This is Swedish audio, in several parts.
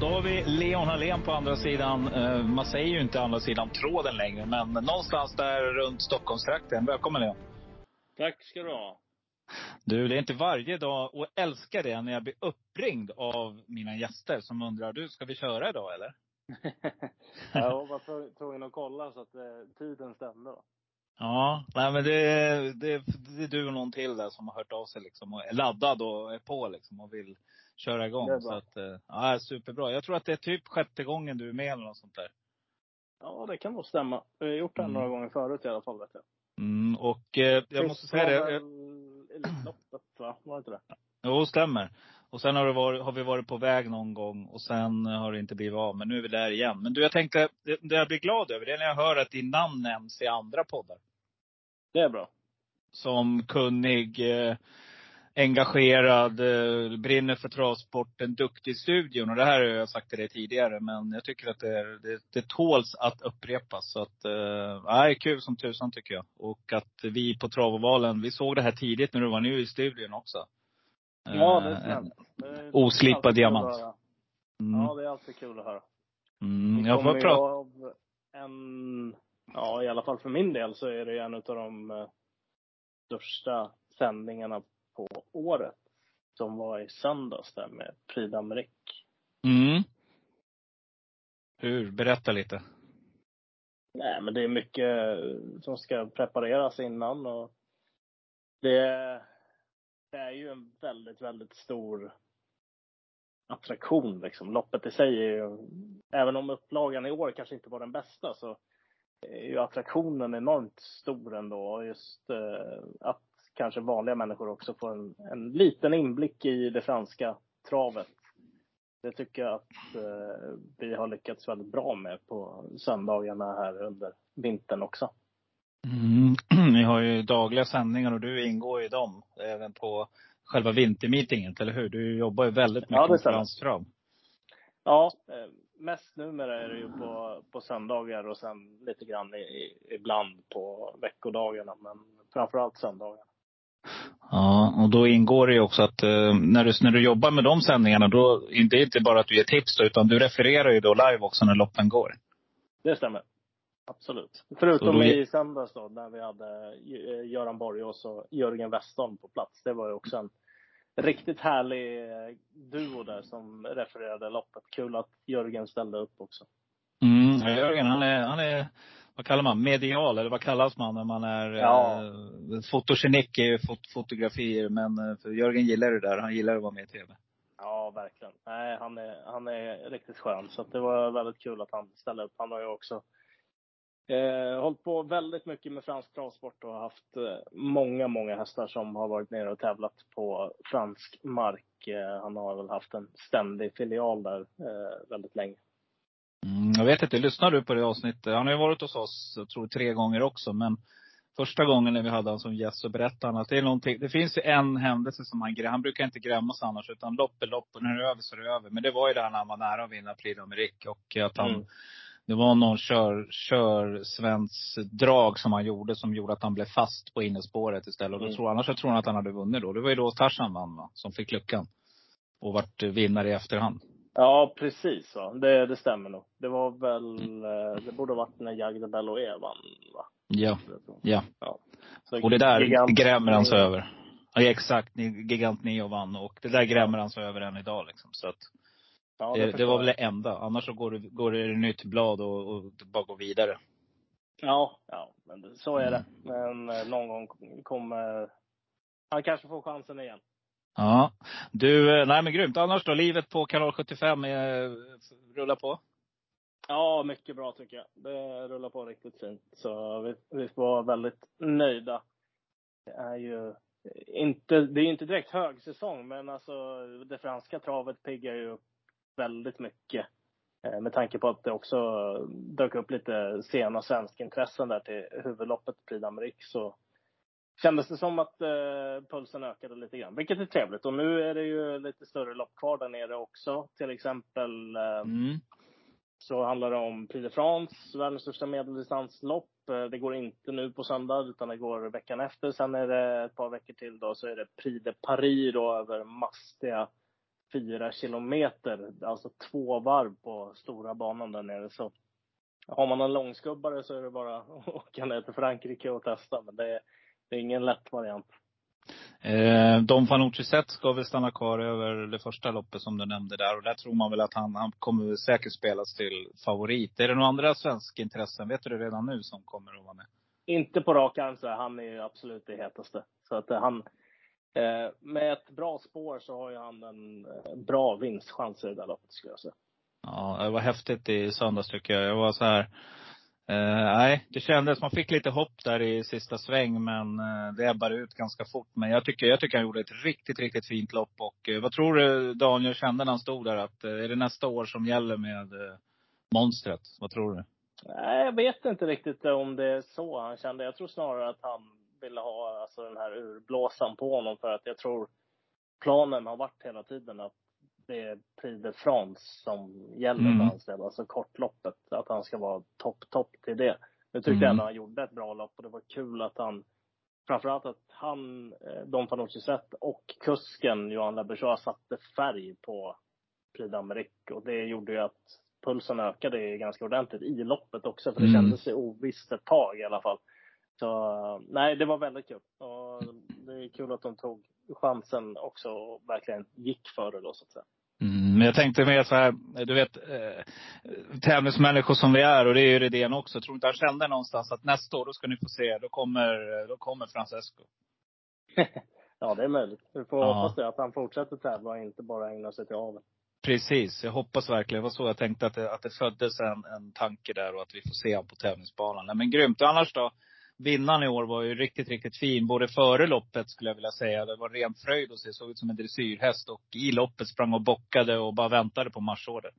Då har vi Leon Hallén på andra sidan. Eh, man säger ju inte andra sidan tråden längre, men någonstans där runt Stockholmstrakten. Välkommen Leon. Tack ska du ha. Du, det är inte varje dag, och älskar det, när jag blir uppringd av mina gäster som undrar, du ska vi köra idag eller? jag var tvungen att kolla så att eh, tiden stämde då. Ja, nej men det, det, det är du och någon till där som har hört av sig liksom och är laddad och är på liksom och vill köra igång. Så att, eh, ja, superbra. Jag tror att det är typ sjätte gången du är med eller något sånt där. Ja, det kan nog stämma. Vi har gjort det mm. några gånger förut i alla fall vet jag. Mm, och eh, jag måste säga det. Elitloppet va? Var det inte det? Jo, stämmer. Och sen har, det varit, har vi varit på väg någon gång och sen har det inte blivit av. Men nu är vi där igen. Men du, jag tänkte, det, det jag blir glad över det är när jag hör att din namn nämns i andra poddar. Det är bra. Som kunnig, eh, engagerad, eh, brinner för travsporten, duktig i studion. Och det här har jag sagt till dig tidigare, men jag tycker att det, det, det tåls att upprepas. Så att, eh, är kul som tusan tycker jag. Och att vi på Travovalen, vi såg det här tidigt när du var ny i studion också. Ja, det är snällt. Oslipad diamant. Mm. Ja, det är alltid kul att höra. Mm, jag får prata. av en, ja i alla fall för min del så är det en av de eh, största sändningarna på året. Som var i söndags där med Frida Amerik. Mm. Hur? Berätta lite. Nej, men det är mycket som ska prepareras innan och det, det är ju en väldigt, väldigt stor attraktion liksom. Loppet i sig är ju, även om upplagan i år kanske inte var den bästa så är ju attraktionen enormt stor ändå. Just eh, att kanske vanliga människor också får en, en liten inblick i det franska travet. Det tycker jag att eh, vi har lyckats väldigt bra med på söndagarna här under vintern också. Mm. Ni har ju dagliga sändningar och du ingår i dem. Även på själva vintermeetingen, eller hur? Du jobbar ju väldigt mycket ja, med fransk trav. Ja, eh, mest numera är det ju på, på söndagar och sen lite grann i, ibland på veckodagarna. Men framförallt söndagarna. Ja, och då ingår det ju också att eh, när, du, när du jobbar med de sändningarna, då det är inte bara att du ger tips då, utan du refererar ju då live också när loppen går. Det stämmer. Absolut. Förutom då... i söndags då, när vi hade eh, Göran Borgås och Jörgen Westholm på plats. Det var ju också en riktigt härlig eh, duo där som refererade loppet. Kul att Jörgen ställde upp också. Mm, Jörgen han är, han är vad kallar man, medial eller vad kallas man när man är ja. eh, fotogenik i fot fotografier. Men eh, för Jörgen gillar det där. Han gillar att vara med i tv. Ja, verkligen. Nej, han är, han är riktigt skön. Så det var väldigt kul att han ställde upp. Han har ju också eh, hållit på väldigt mycket med fransk travsport och haft eh, många, många hästar som har varit nere och tävlat på fransk mark. Eh, han har väl haft en ständig filial där eh, väldigt länge. Jag vet inte, lyssnar du på det avsnittet? Han har ju varit hos oss, jag tror tre gånger också. Men första gången när vi hade honom som gäst så berättade han att det är någonting, det finns ju en händelse som han, han brukar inte grämmas annars. Utan lopp är lopp och när det är över så är det över. Men det var ju det här när han var nära att vinna Prix d'Amérique. Och att han, mm. det var någon kör, kör drag som han gjorde som gjorde att han blev fast på innespåret istället. Och då mm. tror, annars så tror han att han hade vunnit då. Det var ju då Tarzan vann va, som fick luckan. Och vart vinnare i efterhand. Ja, precis. Va? Det, det stämmer nog. Det var väl, mm. det borde ha varit när Jagde Belloé vann va? Ja. Ja. ja. och det där grämer han sig över. Ja, exakt. Gigant Neo vann och det där grämer han sig över än idag liksom. Så att, ja, det, det, var väl det enda. Annars så går det, går det nytt blad och, och bara går vidare. Ja, ja, men så är det. Men eh, någon gång kommer han kanske får chansen igen. Ja. Du, eh, nej men grymt. Annars då? Livet på kanal 75 är, eh, rullar på? Ja, mycket bra tycker jag. Det rullar på riktigt fint. Så vi, vi får vara väldigt nöjda. Det är ju inte, det är inte direkt högsäsong, men alltså det franska travet piggar ju upp väldigt mycket. Eh, med tanke på att det också dök upp lite sena svenskintressen där till huvudloppet Prix d'Amérique så kändes det som att eh, pulsen ökade lite grann, vilket är trevligt. Och nu är det ju lite större lopp kvar där nere också. Till exempel eh, mm. så handlar det om Prix de France, världens största medeldistanslopp. Eh, det går inte nu på söndag, utan det går veckan efter. Sen är det ett par veckor till då, så är det Prix de Paris då över mastiga fyra kilometer, alltså två varv på stora banan där nere. Så har man en långskubbare så är det bara att åka ner till Frankrike och testa. Men det är, det är ingen lätt variant. Eh, Dom Fanucci Zet ska väl stanna kvar över det första loppet som du nämnde där. Och där tror man väl att han, han kommer säkert spelas till favorit. Är det några andra svenska intressen, vet du redan nu, som kommer att vara med? Inte på rak arm så Han är ju absolut det hetaste. Så att eh, han, eh, med ett bra spår så har ju han en eh, bra vinstchans i det där loppet skulle jag säga. Ja, det var häftigt i söndags tycker jag. Jag var så här, Eh, nej, det kändes, man fick lite hopp där i sista sväng men eh, det ebbade ut ganska fort. Men jag tycker, jag tycker han gjorde ett riktigt, riktigt fint lopp. Och eh, vad tror du Daniel kände när han stod där? Att, är det nästa år som gäller med monstret? Vad tror du? Nej, jag vet inte riktigt om det är så han kände. Jag tror snarare att han ville ha alltså, den här urblåsan på honom för att jag tror planen har varit hela tiden att det är Prix de France som gäller mm. för hans del, alltså kortloppet. Att han ska vara topp, topp till det. Nu tyckte mm. jag ändå han gjorde ett bra lopp och det var kul att han Framförallt att han, Don Fanucci Zet och kusken Johan Laberchois satte färg på Prix d'Amérique och det gjorde ju att pulsen ökade ganska ordentligt i loppet också för det mm. kändes ovisst ett tag i alla fall. Så nej, det var väldigt kul. Och det är kul att de tog chansen också och verkligen gick för det då så att säga. Men jag tänkte mer så här, du vet, eh, tävlingsmänniskor som vi är, och det är ju Redén också. Jag tror inte han kände någonstans att nästa år, då ska ni få se, då kommer, då kommer Francesco. ja, det är möjligt. Vi får ja. hoppas det, att han fortsätter tävla och inte bara ägnar sig till aveln. Precis, jag hoppas verkligen. Det var så jag tänkte att det, att det föddes en, en tanke där och att vi får se honom på tävlingsbanan. Nej, men grymt. Och annars då? Vinnaren i år var ju riktigt, riktigt fin. Både före loppet skulle jag vilja säga. Det var ren fröjd att se. Såg ut som en dressyrhäst. Och i loppet sprang och bockade och bara väntade på marschorder.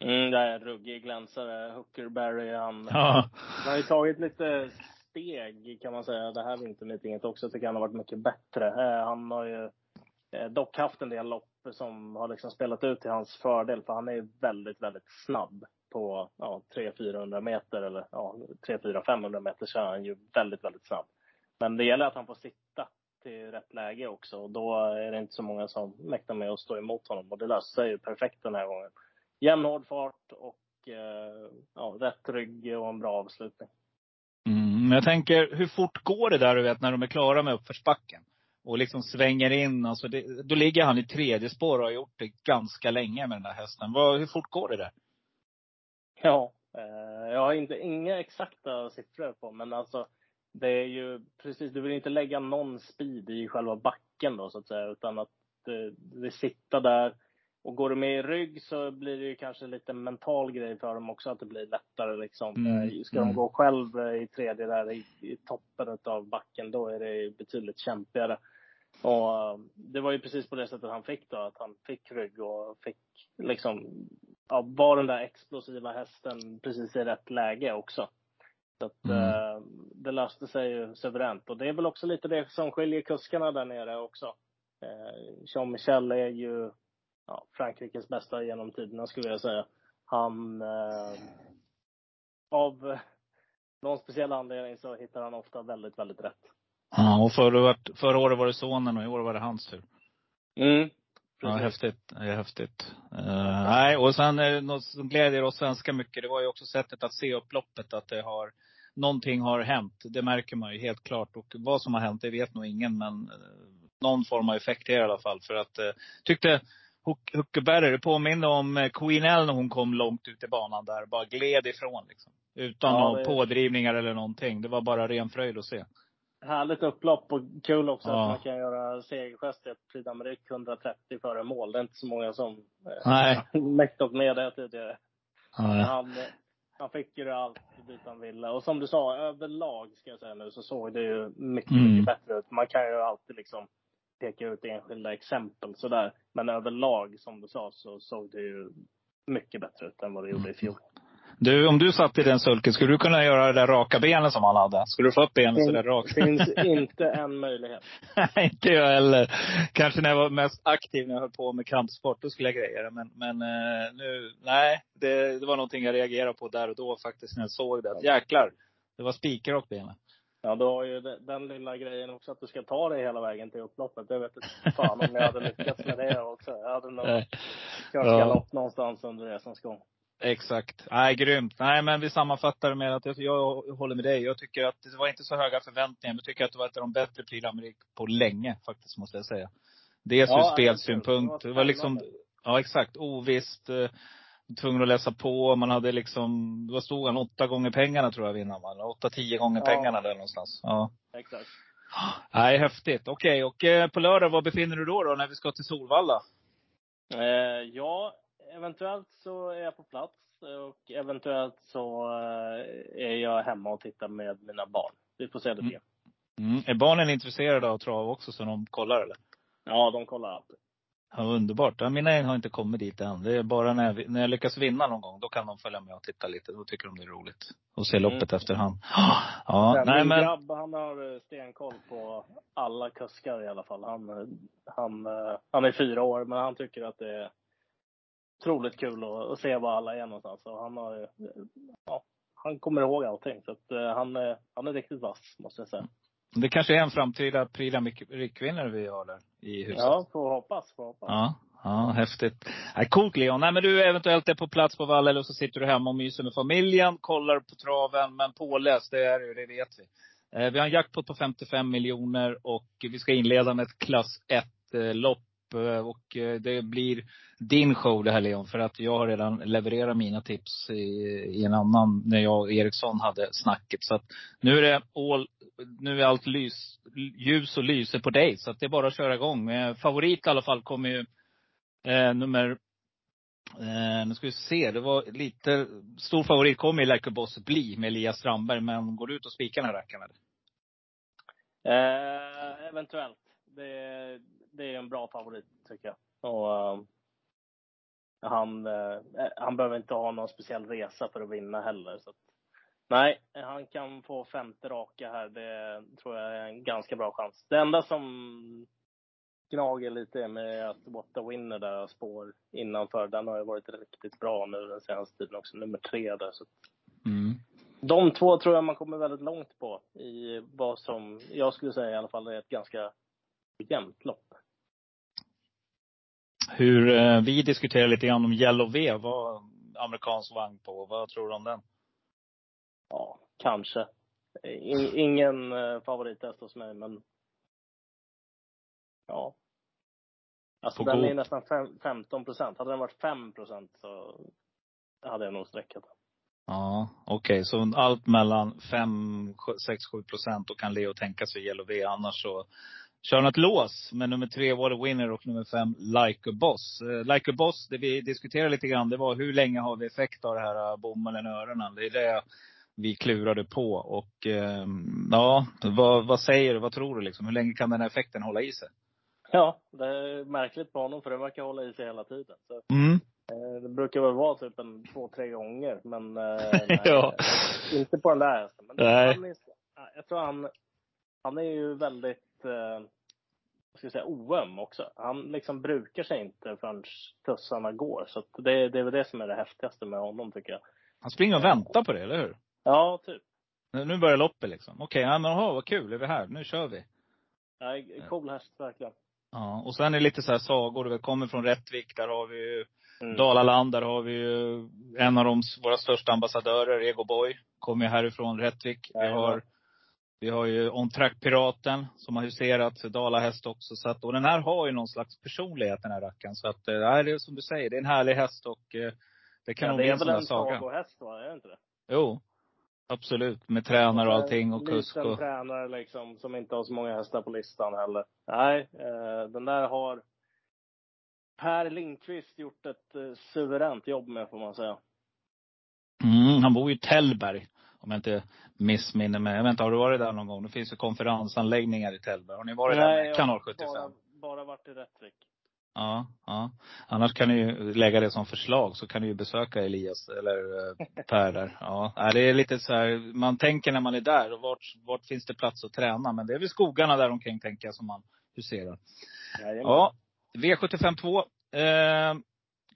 Mm, det är ruggig glänsare. Huckerberry, han, ja. han har ju tagit lite steg kan man säga. Det här vintermeetinget också tycker han har varit mycket bättre. Eh, han har ju eh, dock haft en del lopp som har liksom spelat ut till hans fördel. För han är väldigt, väldigt snabb på ja, 300-400 meter eller ja, 300-500 meter så är han ju väldigt, väldigt snabb. Men det gäller att han får sitta till rätt läge också och då är det inte så många som mäktar med att stå emot honom och det löser sig ju perfekt den här gången. Jämn hård fart och eh, ja, rätt rygg och en bra avslutning. Mm, men jag tänker, hur fort går det där du vet när de är klara med uppförsbacken? Och liksom svänger in, alltså det, då ligger han i tredje spår och har gjort det ganska länge med den där hästen. Vad, hur fort går det där? Ja, eh, jag har inte, inga exakta siffror på, men alltså det är ju precis, du vill inte lägga någon speed i själva backen då så att säga, utan att det, det sitta där. Och går du med i rygg så blir det ju kanske lite mental grej för dem också, att det blir lättare liksom. Mm. Eh, ska de mm. gå själv i tredje där i, i toppen av backen, då är det betydligt kämpigare. Och eh, det var ju precis på det sättet han fick då, att han fick rygg och fick liksom, ja, var den där explosiva hästen precis i rätt läge också. Så att mm. eh, det löste sig ju suveränt. Och det är väl också lite det som skiljer kuskarna där nere också. Eh, Jean-Michel är ju ja, Frankrikes bästa genom tiderna skulle jag säga. Han, eh, av någon speciell anledning så hittar han ofta väldigt, väldigt rätt. Ja, och förra, förra året var det sonen och i år var det hans tur. Mm. Ja, häftigt. Det häftigt. Uh, nej, och sen är det något som glädjer oss svenskar mycket. Det var ju också sättet att se upploppet. Att det har, någonting har hänt. Det märker man ju helt klart. Och vad som har hänt, det vet nog ingen. Men uh, någon form av effekt är det i alla fall. För att, uh, tyckte Huckeberg, det påminner om Queen L när hon kom långt ut i banan där. Bara gled ifrån liksom. Utan ja, några pådrivningar eller någonting. Det var bara ren fröjd att se härligt upplopp och kul också ja. att man kan göra segergest i ett Prix d'Amérique 130 före mål. Det är inte så många som eh, mäktat med det tidigare. Ja. Han, han fick ju allt dit han ville. Och som du sa, överlag ska jag säga nu, så såg det ju mycket, Mm. mycket bättre ut. Man kan ju alltid liksom peka ut enskilda exempel sådär. Men överlag, som du sa, så såg det ju mycket bättre ut än vad det gjorde i fjol. Du, om du satt i den sulken, skulle du kunna göra det där raka benen som han hade? Skulle du få upp benen sådär rakt? finns inte en möjlighet. Nej, inte jag heller. Kanske när jag var mest aktiv, när jag höll på med kampsport, då skulle jag greja det. Men, men eh, nu, nej. Det, det var någonting jag reagerade på där och då faktiskt, när jag såg det. Att Jäklar! Det var spikrakt benen. Ja, du har ju de- den lilla grejen också att du ska ta dig hela vägen till upploppet. Jag vet inte fan om jag hade lyckats med det också. Jag hade nog kört galopp någonstans under resans gång. Exakt. Nej, grymt. Nej, men vi sammanfattar med att jag, jag håller med dig. Jag tycker att det var inte så höga förväntningar. Men jag tycker att det var ett av de bättre Prix på länge, faktiskt, måste jag säga. Dels Ja, ur det var spelsynpunkt. Det Det var liksom, ja exakt, ovisst. eh, Tvungen att läsa på. Man hade liksom, vad stod han? Åtta gånger pengarna tror jag vinnaren va? Åtta, tio gånger Ja. pengarna där någonstans. Ja. Exakt. Nej, häftigt. Okej, och eh, på lördag, var befinner du då, då när vi ska till Solvalla? Eh, ja, eventuellt så är jag på plats och eventuellt så eh, är jag hemma och tittar med mina barn. Vi får se det Mm. blir. Mm. Är barnen intresserade av trav också, så de kollar eller? Ja, de kollar alltid. Ja, underbart. Ja, mina har inte kommit dit än. Det är bara när jag, när jag lyckas vinna någon gång, då kan de följa med och titta lite. Då tycker de det är roligt. Och se loppet efterhand. Ja, Men nej min men. grabb, han har eh, stenkoll på alla kuskar i alla fall. Han, eh, han, han är fyra år, men han tycker att det är otroligt kul att, att se var alla är någonstans. Och han har, eh, ja, han kommer ihåg allting. Så att, eh, han, är, han är riktigt vass, måste jag säga. Det kanske är en framtida Prix d'Amérique-vinnare vi har där i huset. Ja, får hoppas, får hoppas. Ja, ja häftigt. Ja, coolt Leon. Nej men du eventuellt är på plats på Valla eller så sitter du hemma och myser med familjen, kollar på traven. Men påläst, det är ju, det vet vi. Eh, vi har en jackpot på 55 miljoner och vi ska inleda med ett klass 1-lopp. Eh, och eh, det blir din show det här Leon. För att jag har redan levererat mina tips i, i en annan, när jag och Eriksson hade snacket. Så att nu är det all, nu är allt lys, ljus och lyse på dig. Så att det är bara att köra igång. Favorit i alla fall kommer ju Eh, nummer, eh, nu ska vi se, det var lite, stor favorit kommer ju Like Boss bli med Elias Strandberg. Men går du ut och spikar den här rackaren eller? Eh, eventuellt. Det, det är en bra favorit, tycker jag. Och, eh, han, eh, han behöver inte ha någon speciell resa för att vinna heller. Så att, nej, han kan få femte raka här. Det tror jag är en ganska bra chans. Det enda som gnager lite med att What the Winner där spår innanför. Den har ju varit riktigt bra nu den senaste tiden också. Nummer tre där. Så Mm. de två tror jag man kommer väldigt långt på i vad som, jag skulle säga i alla fall, är ett ganska jämnt lopp. Hur, eh, vi diskuterar lite grann om Yellow V, vad amerikansk vagn på. Vad tror du om den? Ja, kanske. In, ingen eh, favorittest hos mig, men ja. Alltså På den god- är nästan fem, 15 procent. Hade den varit 5 procent så hade jag nog sträckat den. Ja, okej. Så allt mellan 5, 6, 7 procent. Då kan Leo tänka sig Yellow V. Annars så kör han ett lås med nummer tre, What a Winner och nummer fem, Like a Boss. Eh, like a Boss, det vi diskuterade lite grann, det var hur länge har vi effekt av det här eh, bommeln i öronen? Det är det vi klurade på. Och eh, ja, vad, vad säger du? Vad tror du liksom? Hur länge kan den här effekten hålla i sig? Ja, det är märkligt på honom för det verkar hålla i sig hela tiden. Så, Mm. eh, det brukar väl vara typ en två, tre gånger, men nej, Ja. inte på den där hästen. Men Nej. han är, jag tror han, han är ju väldigt, eh, ska jag säga, oöm också. Han liksom brukar sig inte förrän tussarna går. Så det, det är väl det som är det häftigaste med honom tycker jag. Han springer och väntar på det, eller hur? Ja, typ. Nu börjar loppet liksom. Okej, ja, men aha, vad kul, är vi här? Nu kör vi. Ja, cool häst verkligen. Ja, och sen är det lite så här sagor. Vi kommer från Rättvik, där har vi ju Mm. Dalaland, där har vi ju en av de, våra största ambassadörer, Ego Boy. Kommer ju härifrån Rättvik. Vi Jajamän. har, vi har ju On Track Piraten som har huserat, Dalahäst också. Så att, och den här har ju någon slags personlighet den här rackaren. Så att, eh, nej, det är som du säger, det är en härlig häst och eh, det kan Ja, nog det bli är en sån väl där en saga. sagohäst va, är det inte det? Jo. Absolut. Med tränare och allting och En kusk liten och... tränare liksom, som inte har så många hästar på listan heller. Nej, eh, den där har Per Lindqvist gjort ett eh, suveränt jobb med får man säga. Mm, han bor ju i Tällberg. Om jag inte missminner mig. Jag vet inte, har du varit där någon gång? Det finns ju konferensanläggningar i Tällberg. Har ni varit Nej, där med Kanal 75? Bara, bara varit i Rättvik. Ja, ja. Annars kan ni ju lägga det som förslag, så kan ni ju besöka Elias eller eh, Per där. Ja, det är lite så här, man tänker när man är där, och vart, vart finns det plats att träna? Men det är väl skogarna där omkring tänker jag som man huserar. Jajamän. Ja, V75 2. Eh,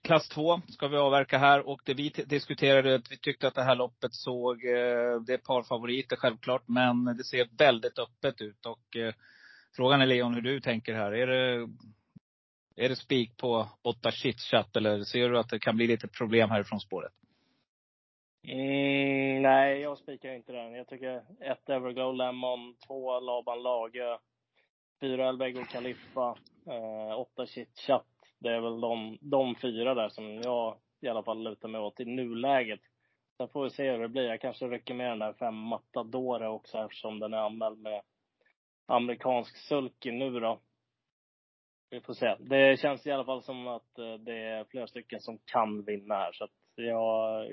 klass 2 ska vi avverka här. Och det vi diskuterade, att vi tyckte att det här loppet såg, eh, det är ett par favoriter självklart, men det ser väldigt öppet ut. Och eh, frågan är Leon hur du tänker här. Är det, är det spik på åtta chitchat eller ser du att det kan bli lite problem härifrån spåret? Mm, nej, jag spikar inte den. Jag tycker ett Everglow Lemon, två Laban Lage, fyra Elbego Kaliffa, eh, åtta Chitchat det är väl de, de fyra där som jag i alla fall lutar mig åt i nuläget. Sen får vi se hur det blir. Jag kanske rycker med den där fem Matadore också eftersom den är anmäld med amerikansk sulky nu då. Vi får se. Det känns i alla fall som att eh, det är flera stycken som kan vinna här. Så att jag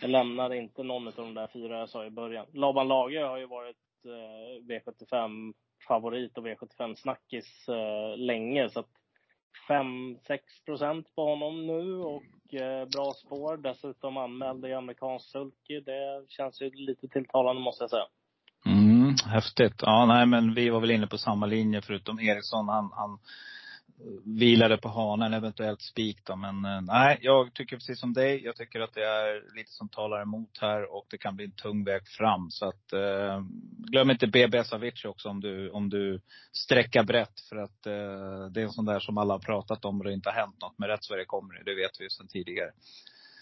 jag lämnar inte någon av de där fyra jag sa i början. Laban Lager har ju varit eh, V75 favorit och V75 snackis eh, länge. Så att 5-6 procent på honom nu och eh, bra spår. Dessutom anmäld i amerikansk sulky. Det känns ju lite tilltalande måste jag säga. Mm, häftigt. Ja, nej men vi var väl inne på samma linje förutom Eriksson. Han, han vilade på hanen, eventuellt spik då. Men eh, nej, jag tycker precis som dig. Jag tycker att det är lite som talar emot här och det kan bli en tung väg fram. Så att eh, glöm inte BB Savic också om du, om du sträcker brett. För att eh, det är en sån där som alla har pratat om och det inte har hänt något med rätt kommer det. Det vet vi ju sedan tidigare.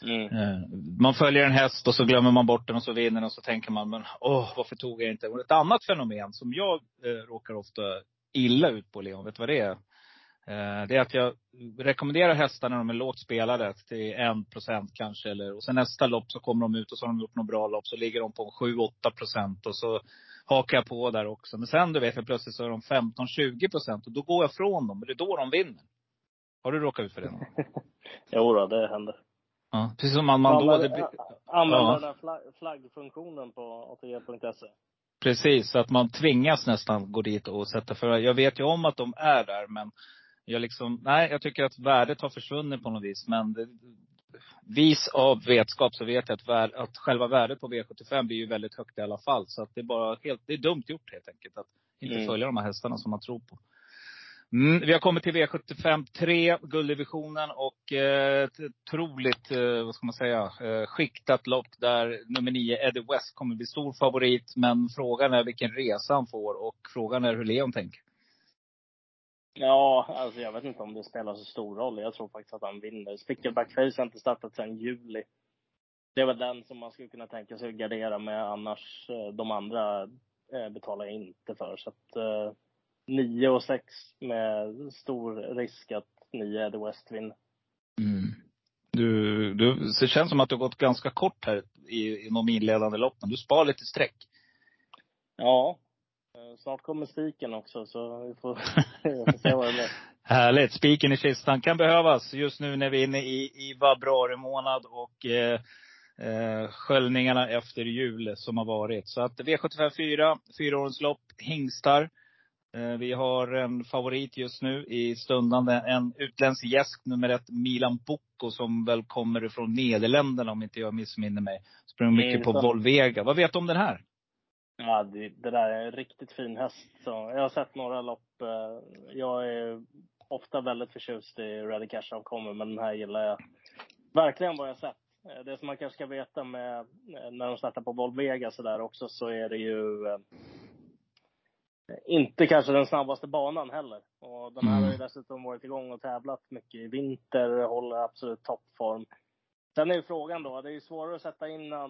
Mm. Eh, Man följer en häst och så glömmer man bort den och så vinner den och så tänker man, men åh, varför tog jag inte? Och ett annat fenomen som jag eh, råkar ofta illa ut på Leon, vet du vad det är? Eh, det är att jag rekommenderar hästar när de är lågt spelade till en procent kanske. Eller, och sen nästa lopp så kommer de ut och så har de gjort något bra lopp. Så ligger de på 7-8 procent. Och så hakar jag på där också. Men sen du vet jag plötsligt så är de 15-20 procent. Och då går jag från dem. Och det är då de vinner. Har du råkat ut för det? någon? Jo då, det händer. Ja, precis som man, man då, det Använder Ja. den här flagg, flaggfunktionen på ATG.se. Precis, så att man tvingas nästan gå dit och sätta för Jag vet ju om att de är där men jag liksom, nej jag tycker att värdet har försvunnit på något vis. Men det, vis av vetskap så vet jag att, vär, att själva värdet på V75 blir ju väldigt högt i alla fall. Så att det är bara helt, det är dumt gjort helt enkelt. Att inte Mm. följa de här hästarna som man tror på. Mm, vi har kommit till V75 3, gulddivisionen och eh, ett otroligt, eh, vad ska man säga, eh, skiktat lopp där nummer 9, Eddie West, kommer bli stor favorit. Men frågan är vilken resa han får och frågan är hur Leon tänker. Ja, alltså jag vet inte om det spelar så stor roll. Jag tror faktiskt att han vinner. Spickleback Face har inte startat sedan juli. Det är väl den som man skulle kunna tänka sig att gardera med. Annars, eh, de andra eh, betalar jag inte för. Så att eh, 9 och 6 med stor risk att 9 Eddie West vinner. Mm. Du, du, det känns som att du har gått ganska kort här i, i de inledande loppen. Du spar lite streck. Ja, snart kommer spiken också så vi får, vi får se vad det blir. Härligt. Spiken i kistan kan behövas just nu när vi är inne i, i februari månad och eh, eh, sköljningarna efter jul som har varit. Så att V75 4, fyraårens lopp, hingstar. Eh, vi har en favorit just nu i stundande, en utländsk gäst, nummer ett, Milan Bocco, som väl kommer från Nederländerna om inte jag missminner mig. Sprang mycket på. Volvega. Vad vet du om den här? Ja, det, det där är en riktigt fin häst. Så jag har sett några lopp. eh, Jag är ofta väldigt förtjust i Ready Cash kommer, men den här gillar jag verkligen vad jag sett. Eh, Det som man kanske ska veta med eh, när de startar på Volvega så där också så är det ju inte kanske den snabbaste banan heller. Och den här Mm. har ju dessutom varit igång och tävlat mycket i vinter, håller absolut toppform. Sen är ju frågan då, det är ju svårare att sätta in eh,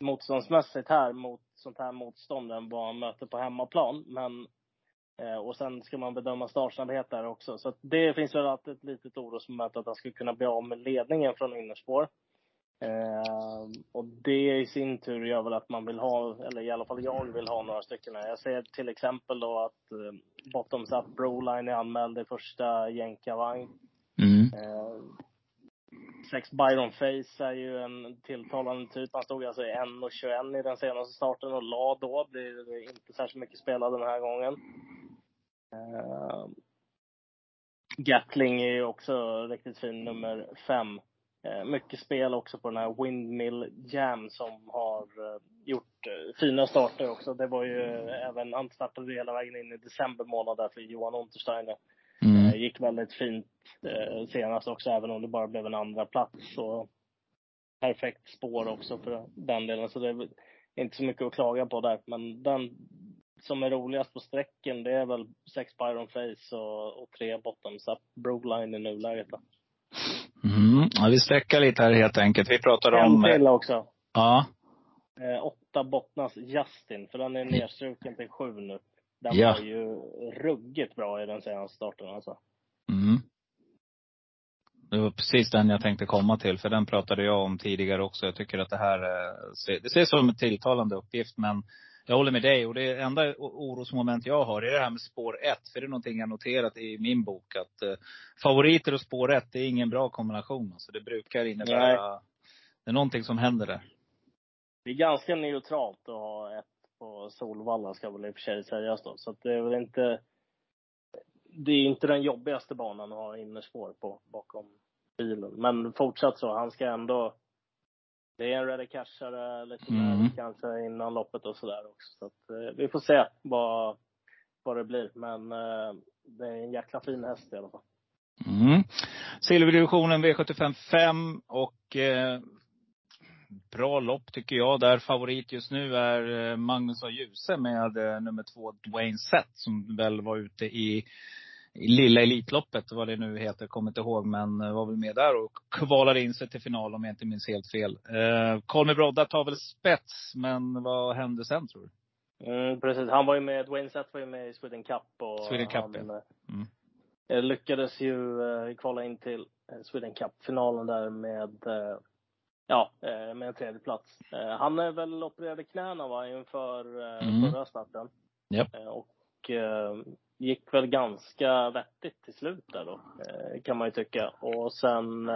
motståndsmässigt här mot sånt här motstånd än vad man möter på hemmaplan. Men, eh, och sen ska man bedöma startsnabbhet där också. Så det finns väl alltid ett litet orosmoment att han skulle kunna bli av med ledningen från innerspår. Eh, och det i sin tur gör väl att man vill ha, eller i alla fall jag vill ha några stycken. Jag ser till exempel då att eh, Bottoms Up Broline är anmäld i första jänkarvagn. Mm. Eh, 6 Byron Face är ju en tilltalande typ. Han stod alltså i 1.21 i den senaste starten och la då. Blir inte särskilt mycket spelad den här gången. Uh, Gatling är ju också riktigt fin, nummer 5. Uh, eh, mycket spel också på den här Windmill Jam som har uh, gjort fina starter också. Det var ju även, han startade hela vägen in i december månad där för Johan Untersteiner. Mm. Gick väldigt fint eh, senast också, även om det bara blev en andra plats. Så perfekt spår också för den delen. Så det är inte så mycket att klaga på där. Men den som är roligast på sträcken, det är väl sex Byron Face och, och tre Bottoms Up Broline i nuläget. Då. Mm. Ja, vi sträckar lite här helt enkelt. Vi pratar om... En till också. Ja. Eh, åtta Bottnas Justin, för den är nedstruken till sju nu. Den ja. var ju ruggigt bra i den senaste starten alltså. Mm. Det var precis den jag tänkte komma till, för den pratade jag om tidigare också. Jag tycker att det här, det ses som en tilltalande uppgift, men jag håller med dig. Och det enda orosmoment jag har är det här med spår 1. För det är någonting jag noterat i min bok. Att eh, favoriter och spår 1, det är ingen bra kombination. Alltså det brukar innebära, Nej. det är någonting som händer där. Det är ganska neutralt att ha ett på Solvalla ska väl i och för sig sägas då. Så att det är väl inte, det är inte den jobbigaste banan att ha innerspår på bakom bilen. Men fortsatt så, han ska ändå, det är en ready cashare lite mm. kanske innan loppet och sådär också. Så att, eh, vi får se vad, vad det blir. Men eh, det är en jäkla fin häst i alla fall. Mm. Silverdivisionen V75 5 och eh, bra lopp tycker jag. Där favorit just nu är eh, Magnus och Djuse med eh, nummer två Dwayne Sett som väl var ute i, i lilla Elitloppet, vad det nu heter, kommer inte ihåg. Men eh, var väl med där och kvalade in sig till final om jag inte minns helt fel. Eh, Colmy Brodda tar väl spets, men vad hände sen tror du? Mm, precis. Han var ju med, Dwayne Sett var ju med i Sweden Cup. Och Sweden Cup, han, ja. Mm. Lyckades ju eh, kvala in till Sweden Cup-finalen där med Ja, eh, med en tredje plats. Eh, han är väl opererade knäna va, inför eh, mm. förra starten. Yep. Och gick väl ganska vettigt till slut där då, kan man ju tycka. Och sen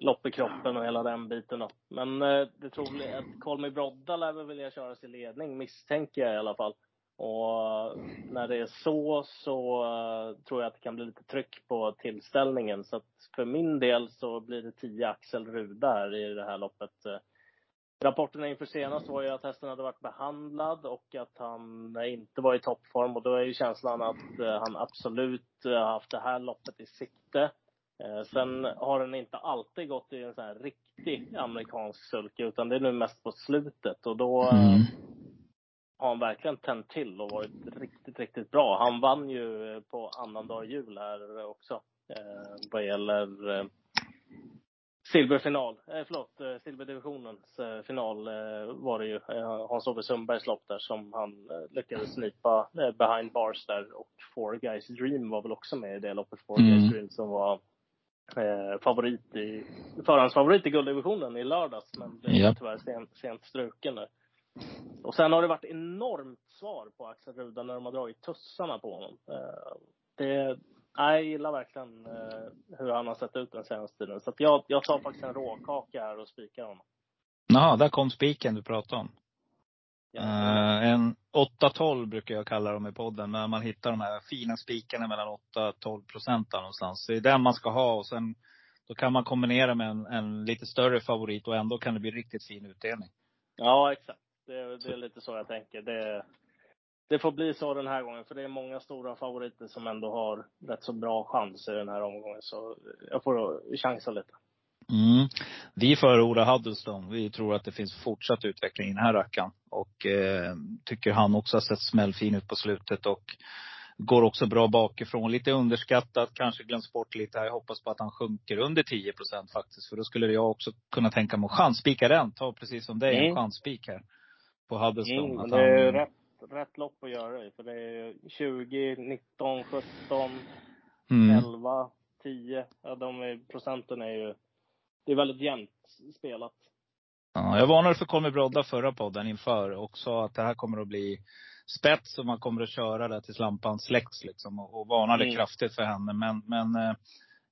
lopp i kroppen och hela den biten då. Men det troliga att Kolmi Brodda lär väl vilja köra sin ledning, misstänker jag i alla fall. Och eh, när det är så, så uh, tror jag att det kan bli lite tryck på tillställningen. Så att för min del så blir det 10 Axel Rudar i det här loppet. Uh, rapporterna inför senast var ju att hästen hade varit behandlad och att han inte var i toppform. Och då är ju känslan att uh, han absolut haft det här loppet i sikte. Sen har den inte alltid gått i en sån här riktig amerikansk sulke, utan det är nu mest på slutet. Och då mm har han verkligen tänt till och varit riktigt, riktigt bra. Han vann ju på annandag jul här också. Eh, vad gäller eh, silverfinal, eh, förlåt, eh, silverdivisionens eh, final eh, var det ju. Eh, Hans-Ove Sundbergs lopp där som han eh, lyckades snipa eh, behind bars där och Four Guys Dream var väl också med i det loppet. Four mm. Guys Dream som var eh, favorit i, förhandsfavorit i gulddivisionen i lördags men blev yep. tyvärr sent, sent struken där. Och sen har det varit enormt svar på Axel Ruda när de har dragit tussarna på honom. Eh, det, jag gillar verkligen eh, hur han har sett ut den senaste tiden. Så jag, jag tar faktiskt en råkaka här och spikar honom. Jaha, där kom spiken du pratade om. Ja. Uh, en 8-12 brukar jag kalla dem i podden. När man hittar de här fina spikarna mellan 8-12 procent någonstans. Det är den man ska ha och sen då kan man kombinera med en, en lite större favorit och ändå kan det bli riktigt fin utdelning. Ja, exakt. Det, det är lite så jag tänker. Det, det får bli så den här gången, för det är många stora favoriter som ändå har rätt så bra chans i den här omgången. Så jag får chansa lite. Mm. Vi förordar Huddleston. Vi tror att det finns fortsatt utveckling i den här rackaren. Och eh, tycker han också har sett smällfin ut på slutet. Och går också bra bakifrån. Lite underskattat, kanske glöms bort lite här. Jag hoppas på att han sjunker under 10 procent faktiskt. För då skulle jag också kunna tänka mig att chansspika den. Ta precis som dig, mm. en chansspik här på Huddeston. Mm, det är han... rätt, rätt lopp att göra det För det är 20, 19, 17, mm. 11, 10. Ja, de är, procenten är ju, det är väldigt jämnt spelat. Ja, jag varnade för Colmy Brodda förra podden inför och sa att det här kommer att bli spets och man kommer att köra där tills lampan släcks liksom. Och, och varnade mm. kraftigt för henne. Men, men eh,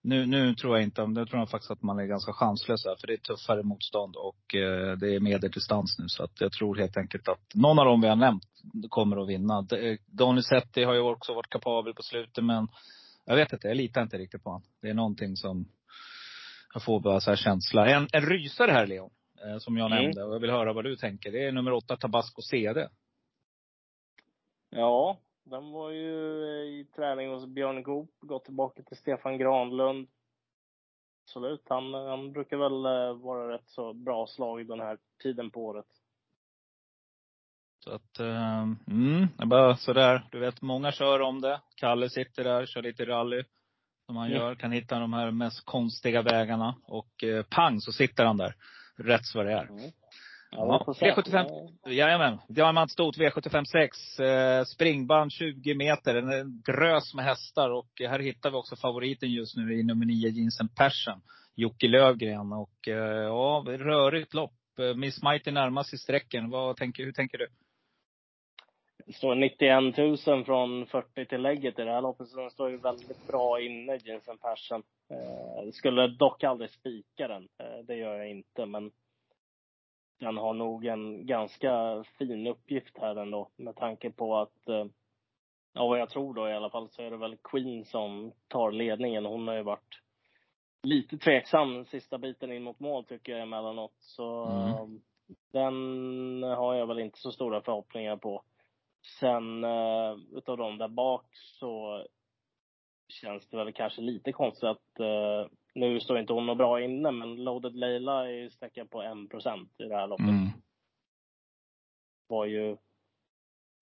nu, nu tror jag inte, nu tror jag faktiskt att man är ganska chanslös här. För det är tuffare motstånd och eh, det är medeldistans nu. Så att jag tror helt enkelt att någon av dem vi har nämnt kommer att vinna. Donizetti har ju också varit kapabel på slutet men jag vet inte, jag litar inte riktigt på honom. Det är någonting som, jag får bara så här känsla. En, en rysare här Leon, eh, som jag mm. nämnde. Och jag vill höra vad du tänker. Det är nummer åtta Tabasco CD. Ja, den var ju i träning hos Björn Goop, gått tillbaka till Stefan Granlund. Absolut, han, han brukar väl eh, vara rätt så bra slag den här tiden på året. Så att, um, mm, det är bara sådär. Du vet, många kör om det. Kalle sitter där, kör lite rally. Som han mm. gör. Kan hitta de här mest konstiga vägarna. Och eh, pang så sitter han där. Rätt vad det är. Mm. Ja, V75, jajamän. Diamantstot V75 6. Eh, springband 20 meter. En drös med hästar. Och här hittar vi också favoriten just nu i nummer 9, Jensen Persson. Jocke Lövgren. Och eh, ja, rörigt lopp. Miss Mighty närmast i sträcken. Vad tänker, hur tänker du? Det står 91 000 från 40 till lägget i det här loppet, så den står ju väldigt bra inne, Jensen Persson. Eh, skulle dock aldrig spika den. Eh, det gör jag inte, men den har nog en ganska fin uppgift här ändå med tanke på att, eh, ja vad jag tror då i alla fall, så är det väl Queen som tar ledningen. Hon har ju varit lite tveksam sista biten in mot mål tycker jag emellanåt. Så mm. den har jag väl inte så stora förhoppningar på. Sen uh, utav dem där bak så känns det väl kanske lite konstigt att uh, nu står inte hon något bra inne, men Loaded Leila är sträckad på 1% i det här loppet. Mm. Var ju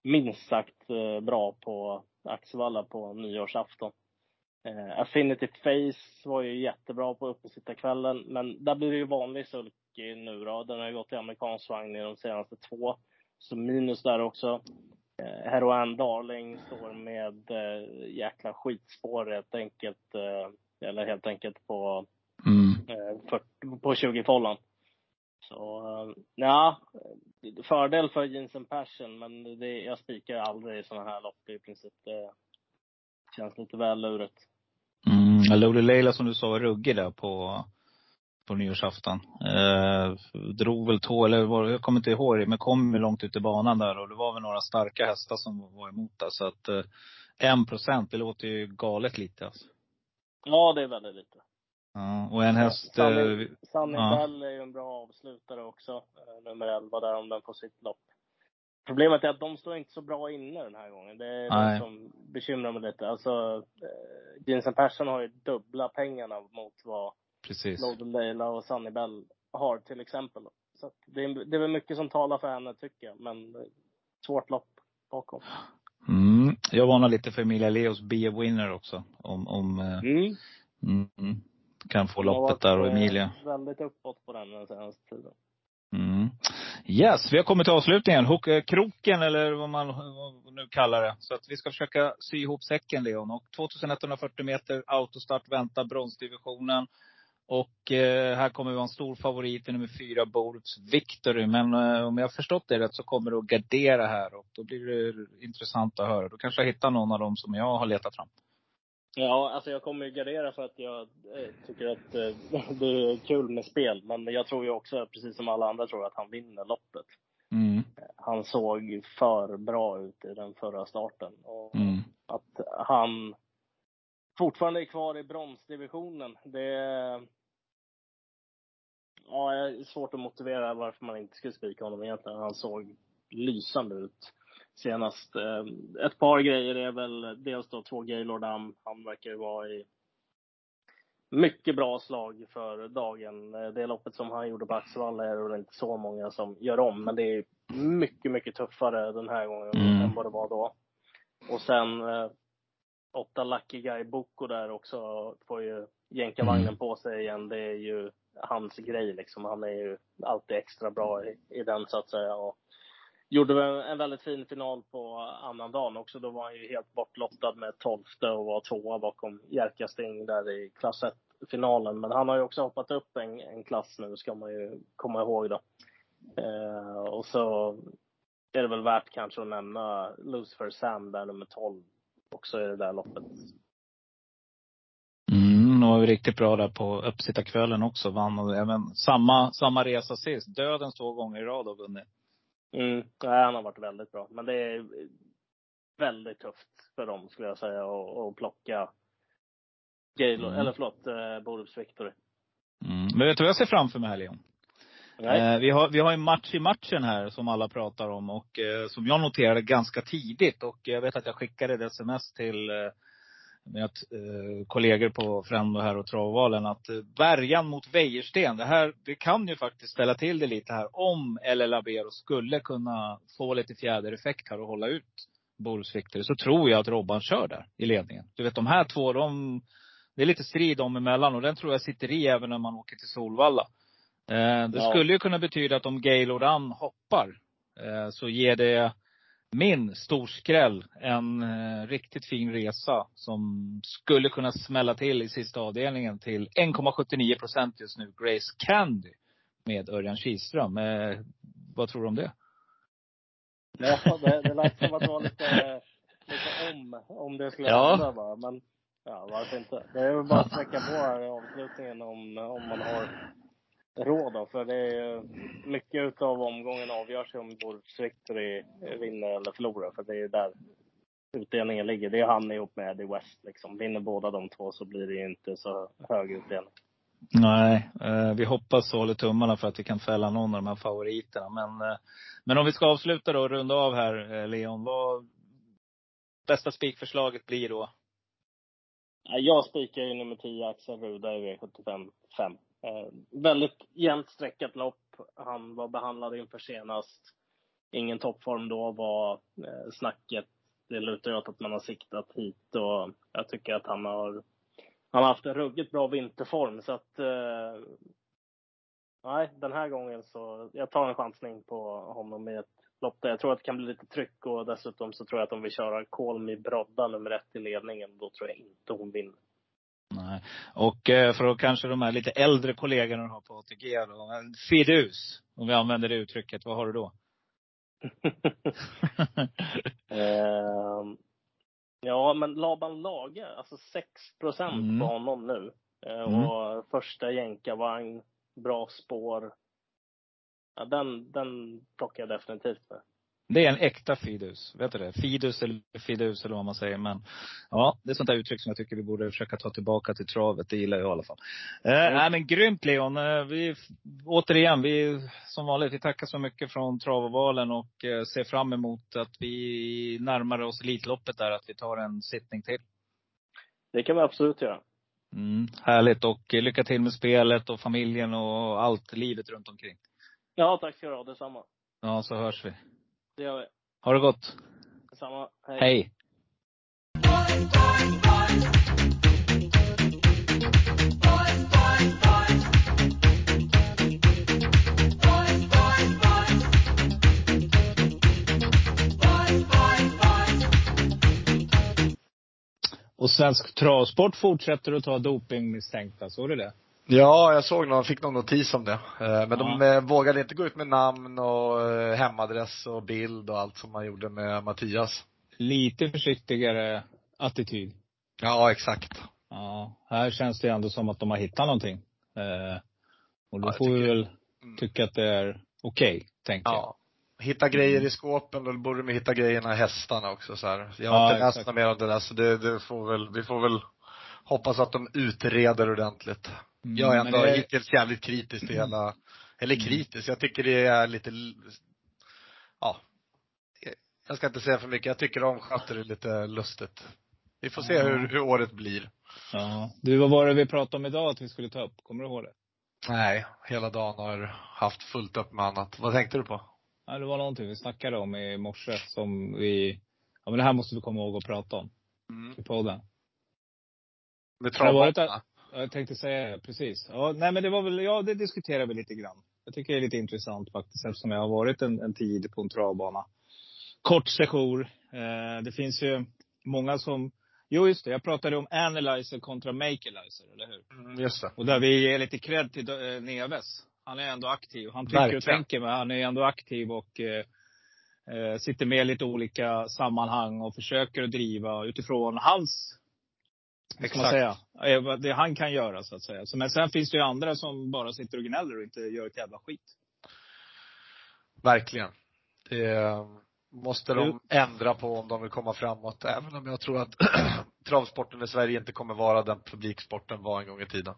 minst sagt uh, bra på Axevalla på nyårsafton. Uh, Affinity Face var ju jättebra på uppesittarkvällen, men där blir det ju vanlig sulky nu då. Den har ju gått i amerikansk vagn i de senaste två. Så minus där också. Eh, Heroin Darling står med eh, jäkla skitspår helt enkelt. Eh, eller helt enkelt på, mm. eh, för, på 20-follan. Så, eh, ja, fördel för Jensen Passion, men det, jag spikar aldrig i sådana här lopp i princip. Det känns lite väl lurigt. Mm, Loli Leila som du sa var ruggig där på på nyårsafton. Eh, drog väl två, eller var, jag kommer inte ihåg det, men kom långt ut i banan där och det var väl några starka hästar som var emot där. Så att eh, en procent, det låter ju galet lite alltså. Ja, det är väldigt lite. Ja, och en häst... Sunny, eh, Sunny ja. Bell är ju en bra avslutare också. Eh, nummer 11 där, om den får sitt lopp. Problemet är att de står inte så bra inne den här gången. Det är Nej. det som bekymrar mig lite. Alltså, eh, Jensen Persson har ju dubbla pengarna mot vad Precis. Loden Leila och Sunny Bell har till exempel. Så det är, det är väl mycket som talar för henne tycker jag, men svårt lopp bakom. Jag varnar lite för Emilia Leos Be a Winner också. Om, om eh, mm. Mm, kan få loppet där och eh, Emilia. väldigt uppåt på den den senaste tiden. Mm. Yes, vi har kommit till avslutningen. Eh, kroken eller vad man nu kallar det. Så att vi ska försöka sy ihop säcken Leon. Och 2140 meter autostart väntar bronsdivisionen. Och eh, här kommer vi ha en stor favorit i nummer fyra, Boruts Victory. Men eh, om jag har förstått det rätt så kommer du att gardera här och då blir det intressant att höra. Då kanske jag hittar någon av dem som jag har letat fram. Ja, alltså jag kommer ju gardera för att jag eh, tycker att det är kul med spel. Men jag tror ju också, precis som alla andra, tror att han vinner loppet. Mm. Han såg för bra ut i den förra starten. Och mm. att han fortfarande är kvar i bronsdivisionen, det ja, är svårt att motivera varför man inte skulle spika honom egentligen. Han såg lysande ut senast. Eh, ett par grejer är väl dels då två Gaylord Am. Han verkar ju vara i mycket bra slag för dagen. Eh, det loppet som han gjorde på Axevalla är det inte så många som gör om, men det är mycket, mycket tuffare den här gången mm. än vad det var då. Och sen eh, åtta Lucky Guy Boko där också får ju jänkarvagnen mm. på sig igen. Det är ju hans grej liksom. Han är ju alltid extra bra i, i den så att säga. Och gjorde en väldigt fin final på annandagen också. Då var han ju helt bortlottad med tolfte och var tvåa bakom Jerka Sting där i klass 1-finalen. Men han har ju också hoppat upp en, en klass nu, ska man ju komma ihåg då. Eh, och så är det väl värt kanske att nämna Lucifer Sam där, nummer 12, också i det där loppet var riktigt bra där på uppsittarkvällen också. Vann och även samma, samma resa sist. Dödens två gånger i rad och vunnit. Mm. Han har varit väldigt bra. Men det är väldigt tufft för dem skulle jag säga att plocka Gale, mm. eller förlåt, eh, Borups Victory. Mm. Men vet du vad jag ser framför mig här Leon? Eh, vi, har, vi har en match i matchen här som alla pratar om och eh, som jag noterade ganska tidigt. Och jag vet att jag skickade ett sms till mina eh, kollegor på Frendo här och Travvalen att eh, bärgan mot Wäjersten, det här, det kan ju faktiskt ställa till det lite här. Om LL Labero skulle kunna få lite fjädereffekt här och hålla ut Boris Victor, så tror jag att Robban kör där i ledningen. Du vet de här två, de, det är lite strid dem emellan och den tror jag sitter i även när man åker till Solvalla. Eh, det ja. skulle ju kunna betyda att om Gaylord Ann hoppar, eh, så ger det min storskräll en eh, riktigt fin resa som skulle kunna smälla till i sista avdelningen till 1,79 procent just nu. Grace Candy med Örjan Kihlström. Eh, vad tror du om det? Ja, det, det lät som att det var lite, lite om, om det skulle ja. hända bara. Men ja, varför inte? Det är väl bara att sträcka på här i avslutningen om, om man har råd då, för det är mycket utav omgången avgörs ju om Victory vinner eller förlorar, för det är där utdelningen ligger. Det är han ihop med Eddie West liksom. Vinner båda de två så blir det ju inte så hög utdelning. Nej, eh, vi hoppas och håller tummarna för att vi kan fälla någon av de här favoriterna. Men, eh, men om vi ska avsluta då och runda av här, eh, Leon. Vad bästa spikförslaget blir då? Jag spikar ju nummer 10, Axel Ruda i V75 5. Eh, väldigt jämnt streckat lopp. Han var behandlad inför senast. Ingen toppform då var eh, snacket. Det lutar åt att man har siktat hit och jag tycker att han har han har haft en ruggigt bra vinterform så att eh, nej, den här gången så jag tar en chansning på honom i ett lopp där jag tror att det kan bli lite tryck och dessutom så tror jag att om vi kör Call Me Brodda nummer ett i ledningen, då tror jag inte hon vinner. Nej. Och eh, för att kanske de här lite äldre kollegorna har på ATG då. Fidus, om vi använder det uttrycket. Vad har du då? eh, ja, men Laban Lage, alltså 6 procent mm. på honom nu. Eh, mm. Och första jänkarvagn, bra spår. Ja, den, den plockar jag definitivt med. Det är en äkta fidus. Vet du det? Fidus eller fidus eller vad man säger. Men ja, det är sånt där uttryck som jag tycker vi borde försöka ta tillbaka till travet. Det gillar jag i alla fall. Eh, mm. Nej men grymt Leon. Eh, vi, återigen, vi som vanligt, vi tackar så mycket från Travovalen och eh, ser fram emot att vi närmar oss Elitloppet där. Att vi tar en sittning till. Det kan vi absolut göra. Mm, härligt och lycka till med spelet och familjen och allt, livet runt omkring. Ja, tack ska du ha. Detsamma. Ja, så hörs vi. Det gör vi. Ha det gott. Detsamma. Hej. Hej. Och svensk travsport fortsätter att ta dopingmisstänkta, såg du det? Ja, jag såg någon, fick någon notis om det. Eh, men de eh, vågade inte gå ut med namn och eh, hemadress och bild och allt som man gjorde med Mattias. Lite försiktigare attityd. Ja, exakt. Ja, här känns det ändå som att de har hittat någonting. Och då ja, får vi väl mm. tycka att det är okej, okay, tänker ja. jag. Hitta grejer mm. i skåpen, då borde de hitta grejerna i hästarna också så här. Jag har ja, inte läst något mer om det där så det, det får väl, vi får väl hoppas att de utreder ordentligt. Mm, jag är ändå hittills jävligt kritisk till hela, eller mm. kritisk, jag tycker det är lite, ja. Jag ska inte säga för mycket, jag tycker de sköter det lite lustigt. Vi får se ja. hur, hur året blir. Ja. Du, vad var det vi pratade om idag att vi skulle ta upp? Kommer du ihåg det? Nej, hela dagen har haft fullt upp med annat. Vad tänkte du på? Ja, det var någonting vi snackade om i morse som vi, ja men det här måste vi komma ihåg att prata om. Mm. I podden. Med travbana? Jag tänkte säga det, precis. Ja, nej men det var väl, ja det diskuterar vi lite grann. Jag tycker det är lite intressant faktiskt eftersom jag har varit en, en tid på en travbana. Kort sejour. Eh, det finns ju många som, jo just det, jag pratade om analyzer kontra makelizer, eller hur? Mm, just det. Och där vi ger lite cred till eh, Neves. Han är ändå aktiv. Han tycker Verkligen. och tänker, men han är ändå aktiv och eh, eh, sitter med i lite olika sammanhang och försöker att driva utifrån hans Exakt. Man säga. Det han kan göra så att säga. Men sen finns det ju andra som bara sitter och gnäller och inte gör ett jävla skit. Verkligen. Det måste de ändra på om de vill komma framåt. Även om jag tror att travsporten i Sverige inte kommer vara den publiksporten var en gång i tiden.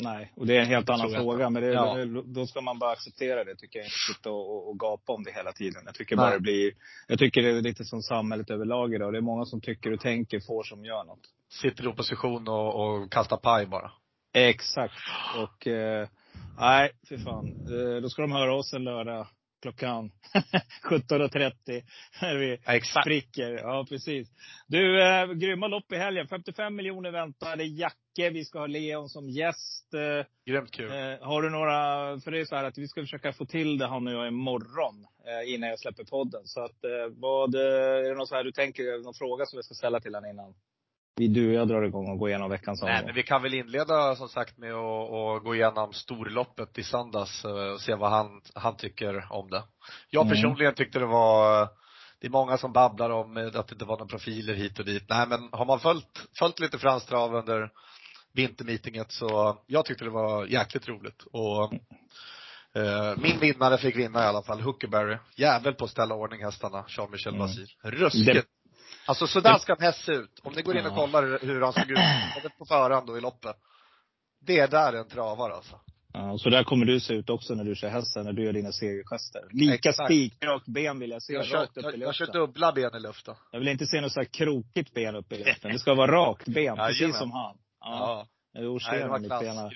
Nej, och det är en helt annan fråga. Men det, ja. då ska man bara acceptera det tycker jag. Inte sitta och, och, gapa om det hela tiden. Jag tycker bara det blir, jag tycker det är lite som samhället överlag idag. Det är många som tycker och tänker, får som gör något. Sitter i opposition och, och kastar paj bara. Exakt. Och, eh, nej, fy fan. Eh, då ska de höra oss en lördag klockan 17.30. När vi Exakt. spricker. Ja, precis. Du, eh, grymma lopp i helgen. 55 miljoner väntar. Det är Jacke. Vi ska ha Leon som gäst. Eh, Grymt kul. Eh, har du några, för det är så här att vi ska försöka få till det han och jag imorgon. Eh, innan jag släpper podden. Så att, eh, vad, eh, är det något så här du tänker, någon fråga som vi ska ställa till honom innan? Vi, du och jag drar igång och går igenom veckans omgång. Nej, men vi kan väl inleda som sagt med att, att gå igenom storloppet i söndags eh, och se vad han, han tycker om det. Jag mm. personligen tyckte det var det är många som babblar om att det inte var några profiler hit och dit. Nej men har man följt, följt lite fransk trav under vintermeetinget så jag tyckte det var jäkligt roligt. Och eh, min vinnare fick vinna i alla fall, Huckeberry. Jävel på att ställa ordning hästarna, Jean-Michel mm. Basir. Ruskigt Alltså sådär ska en häst se ut. Om ni går in och kollar hur han såg ut på förhand då i loppet. Det är där en travar alltså. Ja, så där kommer du se ut också när du kör hästen, när du gör dina segergester. Lika spikrakt ben vill jag se, jag rakt kör, upp i luften. Jag kör dubbla ben i luften. Jag vill inte se något så här krokigt ben upp i luften. Det ska vara rakt ben, precis som han. Ja. ja. Jo, nej, det var klass.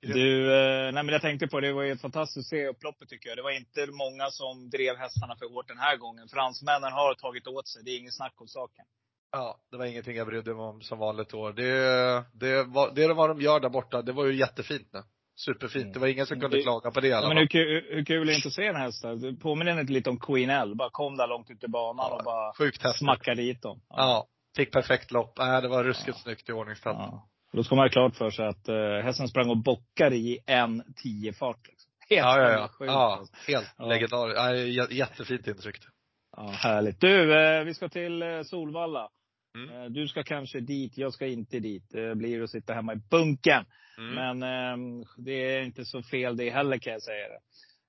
Du, eh, nej men jag tänkte på det, var ju ett fantastiskt se upploppet tycker jag. Det var inte många som drev hästarna för hårt den här gången. Fransmännen har tagit åt sig, det är inget snack om saken. Ja, det var ingenting jag brydde mig om som vanligt år. Det, det, var, det var de gör där borta, det var ju jättefint nu. Superfint. Mm. Det var ingen som kunde det, klaga på det i alla fall. Men hur, kul, hur kul är det inte att se en häst Det påminner inte lite om Queen L. Bara kom där långt ut i banan ja, och bara sjukt smackade dit dem. Ja. ja. Fick perfekt lopp. Nej, det var ruskigt ja. snyggt i ordningställt. Ja. Då ska man ha klart för sig att uh, hästen sprang och bockade i en tio fart. Liksom. Helt ja, ja, ja. Sjukt, ja alltså. helt ja. legendariskt. Ja, jättefint intryck. Ja, härligt. Du, uh, vi ska till uh, Solvalla. Mm. Du ska kanske dit, jag ska inte dit. Det blir att sitta hemma i bunken. Mm. Men eh, det är inte så fel det heller kan jag säga. Det.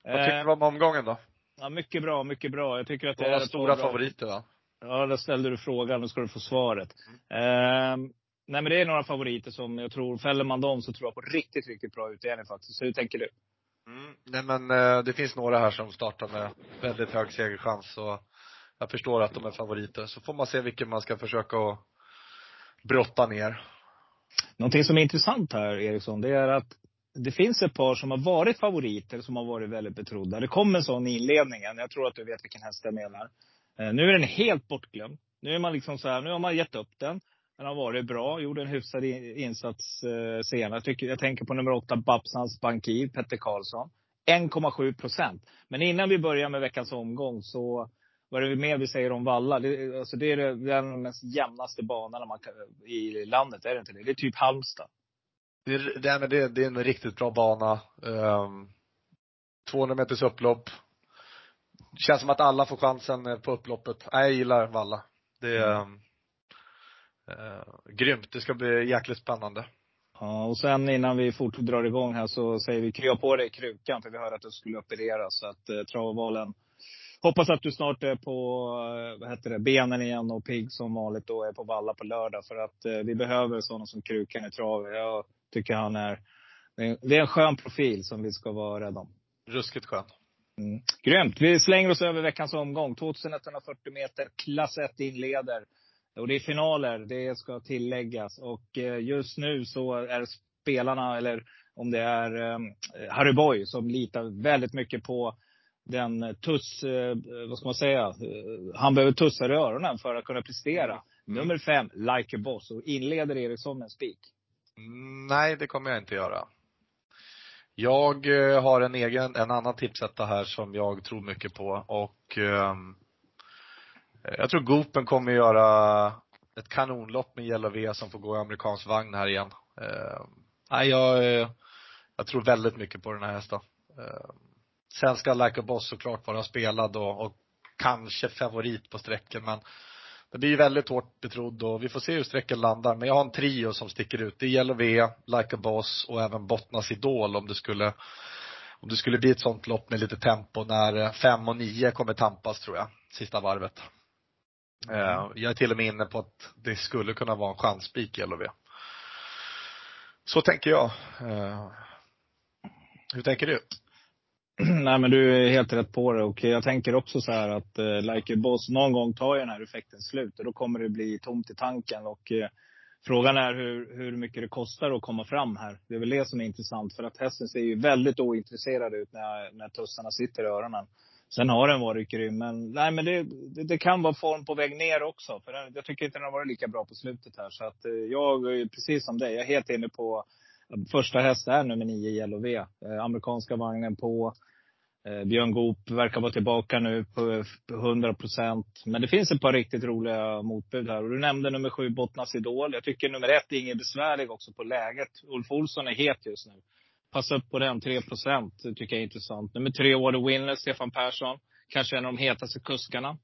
Vad tycker du om omgången då? Ja, mycket bra, mycket bra. Jag tycker att det är stora favoriter va? Ja, då ställde du frågan. Nu ska du få svaret. Mm. Nej men det är några favoriter som jag tror, fäller man dem så tror jag på riktigt, riktigt bra utdelning faktiskt. Så hur tänker du? Mm. Nej men eh, det finns några här som startar med väldigt hög segerchans. Så jag förstår att de är favoriter. Så får man se vilken man ska försöka att brotta ner. Någonting som är intressant här, Eriksson, det är att det finns ett par som har varit favoriter, som har varit väldigt betrodda. Det kom en sån i inledningen. Jag tror att du vet vilken häst jag menar. Eh, nu är den helt bortglömd. Nu är man liksom så här, nu har man gett upp den. Den har varit bra, gjorde en hyfsad insats eh, senare. Jag, jag tänker på nummer åtta, Babsans Bankir, Petter Karlsson. 1,7 procent. Men innan vi börjar med veckans omgång så vad är det mer vi säger om Valla? Det, alltså det är den mest jämnaste banan man kan, i landet, är det inte det? Det är typ Halmstad. Det är, det är, det det är en riktigt bra bana. Um, 200 meters upplopp. Känns som att alla får chansen på upploppet. Jag gillar Valla. Det mm. Uh, grymt. Det ska bli jäkligt spännande. Ja, och sen innan vi fort drar igång här så säger vi krya på dig i krukan för vi hörde att du skulle opereras. Så att eh, travvalen hoppas att du snart är på eh, vad heter det, benen igen och pigg som vanligt och är på valla på lördag. För att eh, vi behöver sådana som Krukan i trav. Jag tycker han är, det är en skön profil som vi ska vara rädda om. Ruskigt skön. Mm. Grymt. Vi slänger oss över veckans omgång. 2140 meter, klass 1 inleder. Och det är finaler, det ska tilläggas. Och eh, just nu så är spelarna, eller om det är um, Harry Boy, som litar väldigt mycket på den tuss, eh, vad ska man säga, eh, han behöver tussar i öronen för att kunna prestera. Mm. Nummer fem, Like a Boss. Och inleder Eriksson med en spik? Nej, det kommer jag inte göra. Jag eh, har en egen, en annan tipsetta här som jag tror mycket på och eh, Eh, jag tror Gopen kommer göra ett kanonlopp med Yellow V som får gå i amerikansk vagn här igen. Eh, nej, jag, eh, jag tror väldigt mycket på den här hästen. Sen ska Like a Boss såklart vara spelad och, och kanske favorit på sträckan men det blir väldigt hårt betrodd och vi får se hur sträcken landar. Men jag har en trio som sticker ut. Det är Yellow V, Like a Boss och även Bottnas Idol om det skulle om det skulle bli ett sånt lopp med lite tempo när fem och nio kommer tampas tror jag, sista varvet. Mm. Jag är till och med inne på att det skulle kunna vara en chansspik i LOV. Så tänker jag. Hur tänker du? Nej men du är helt rätt på det och jag tänker också så här att eh, Like a Boss, någon gång tar ju den här effekten slut och då kommer det bli tomt i tanken och eh, frågan är hur, hur mycket det kostar att komma fram här. Det är väl det som är intressant för att hästen ser ju väldigt ointresserad ut när, när tussarna sitter i öronen. Sen har den varit grym, men, nej, men det, det, det, kan vara form på väg ner också. För den, jag tycker inte den har varit lika bra på slutet här. Så att eh, jag, eh, precis som dig, jag är helt inne på eh, första häst är nummer nio, Yellow V. Eh, amerikanska vagnen på. Eh, Björn Goop verkar vara tillbaka nu på, på 100 procent. Men det finns ett par riktigt roliga motbud här. Och du nämnde nummer sju, Bottnas Idol. Jag tycker nummer ett är ingen besvärlig också på läget. Ulf Olsson är het just nu. Passa upp på den, 3 procent tycker jag är intressant. Nummer tre, Water Winner, Stefan Persson. Kanske en av de hetaste kuskarna.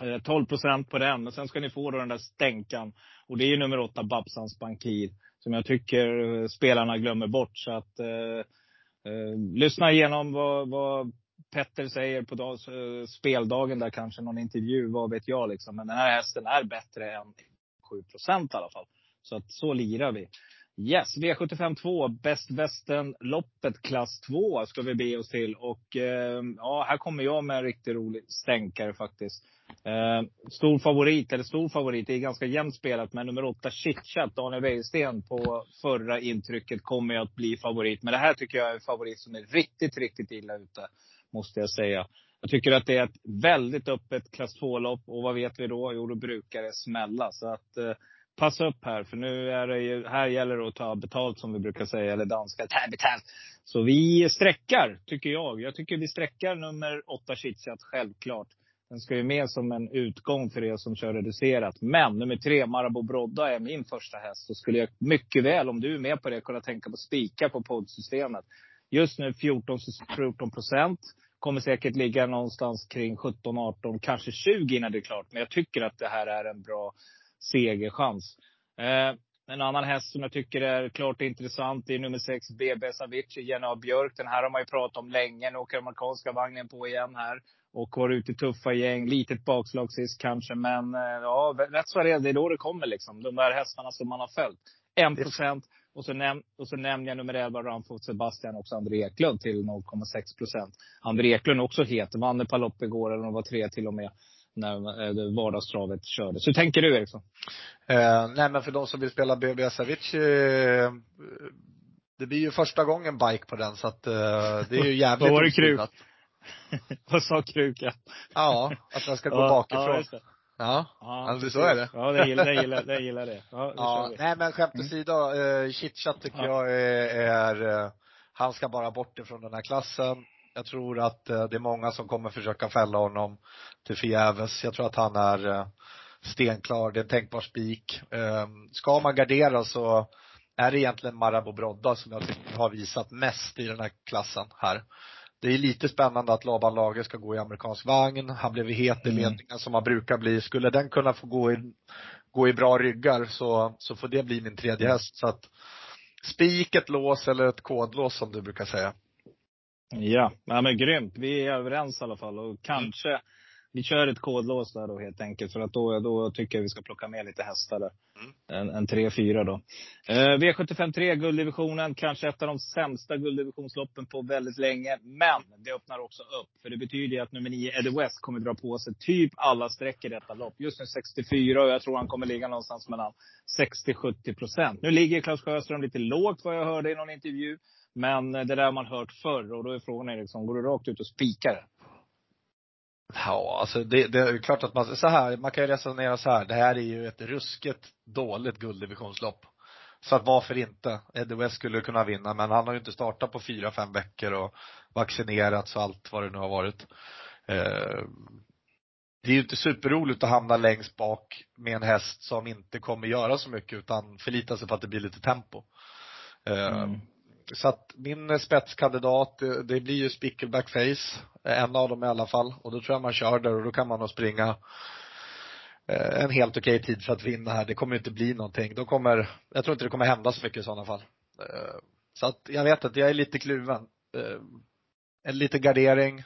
Eh, 12 procent på den. Men sen ska ni få då den där stänkan. Och det är nummer åtta, Babsans Bankir. Som jag tycker eh, spelarna glömmer bort. Så att eh, Eh, lyssna igenom vad, vad Petter säger på dag, eh, speldagen där kanske, någon intervju, vad vet jag liksom. Men den här hästen är bättre än 7 procent i alla fall. Så att så lirar vi. Yes, V75 2, Best Western-loppet klass 2 ska vi be oss till. Och eh, ja, här kommer jag med en riktigt rolig stänkare faktiskt. Eh, stor favorit, eller stor favorit, det är ganska jämnt spelat. Men nummer 8, Chitchat, Daniel Wäjersten på förra intrycket kommer att bli favorit. Men det här tycker jag är en favorit som är riktigt, riktigt illa ute. Måste jag säga. Jag tycker att det är ett väldigt öppet klass 2-lopp. Och vad vet vi då? Jo, då brukar det smälla. Så att eh, passa upp här, för nu är det ju, här gäller det att ta betalt som vi brukar säga, eller danska, ta betalt. Så vi sträckar, tycker jag. Jag tycker vi sträckar nummer åtta Chitchat, självklart. Den ska ju med som en utgång för er som kör reducerat. Men nummer tre, Marabou Brodda, är min första häst. Så skulle jag mycket väl, om du är med på det, kunna tänka på spika på poddsystemet. Just nu 14, 14 procent. Kommer säkert ligga någonstans kring 17, 18, kanske 20 innan det är klart. Men jag tycker att det här är en bra segerchans. Eh, en annan häst som jag tycker är klart intressant är nummer sex, BB Savicii, Jenny A. Björk. Den här har man ju pratat om länge. Nu åker amerikanska vagnen på igen här. Och var ute i tuffa gäng. Litet bakslag sist kanske, men eh, ja, rätt så är det. Är då det kommer liksom. De där hästarna som man har följt. En procent. Och så, näm och så nämner jag nummer 11, Ramfort Sebastian, också André Eklund till 0,6 procent. André Eklund också het. Vann ett par lopp igår, eller de var tre till och med när eh, vardagstravet kördes. Hur tänker du Eriksson? Eh, nej men för de som vill spela BB Savic, eh, det blir ju första gången bike på den så att eh, det är ju jävligt Vad var det kruk? Vad sa kruka? Ja, att den ska gå bakifrån. Ja, Ja, ja alltså, så är det. Ja, det gillar, det gillar, det gillar det. Ja, ja nej men skämt mm. åsido, uh, Chitchat tycker ja. jag är, är uh, han ska bara bort ifrån den här klassen. Jag tror att uh, det är många som kommer försöka fälla honom till förgäves. Jag tror att han är uh, stenklar, det är en tänkbar spik. Um, ska man gardera så är det egentligen Marabou Brodda som jag tycker har visat mest i den här klassen här. Det är lite spännande att Laban Lager ska gå i amerikansk vagn. Han blev het i mm. ledningen mm. som han brukar bli. Skulle den kunna få gå i, gå i bra ryggar så, så får det bli min tredje häst. Så att spik, ett lås eller ett kodlås som du brukar säga. Ja, ja men grymt. Vi är överens i alla fall och kanske mm vi kör ett kodlås där då helt enkelt. För att då, då tycker jag vi ska plocka med lite hästar där. Mm. En, en 3-4 då. Eh, V75 3, gulddivisionen. Kanske ett av de sämsta gulddivisionsloppen på väldigt länge. Men det öppnar också upp. För det betyder ju att nummer 9, Eddie West, kommer dra på sig typ alla streck i detta lopp. Just nu 64 och jag tror han kommer ligga någonstans mellan 60-70 procent. Nu ligger Claes Sjöström lite lågt vad jag hörde i någon intervju. Men det där har man hört förr och då är frågan Eriksson, går du rakt ut och spikar det? Ja, alltså det, det, är klart att man, så här, man kan ju resonera så här, det här är ju ett rusket dåligt gulddivisionslopp. Så att varför inte? Eddie West skulle kunna vinna, men han har ju inte startat på fyra, fem veckor och vaccinerats och allt vad det nu har varit. Eh, det är ju inte superroligt att hamna längst bak med en häst som inte kommer göra så mycket utan förlita sig på att det blir lite tempo. Eh, mm. Så att min spetskandidat, det blir ju Spickleback Face. En av dem i alla fall. Och då tror jag man kör där och då kan man nog springa en helt okej tid för att vinna här. Det kommer inte bli någonting. De kommer, jag tror inte det kommer hända så mycket i sådana fall. Så att jag vet att jag är lite kluven. En liten gardering.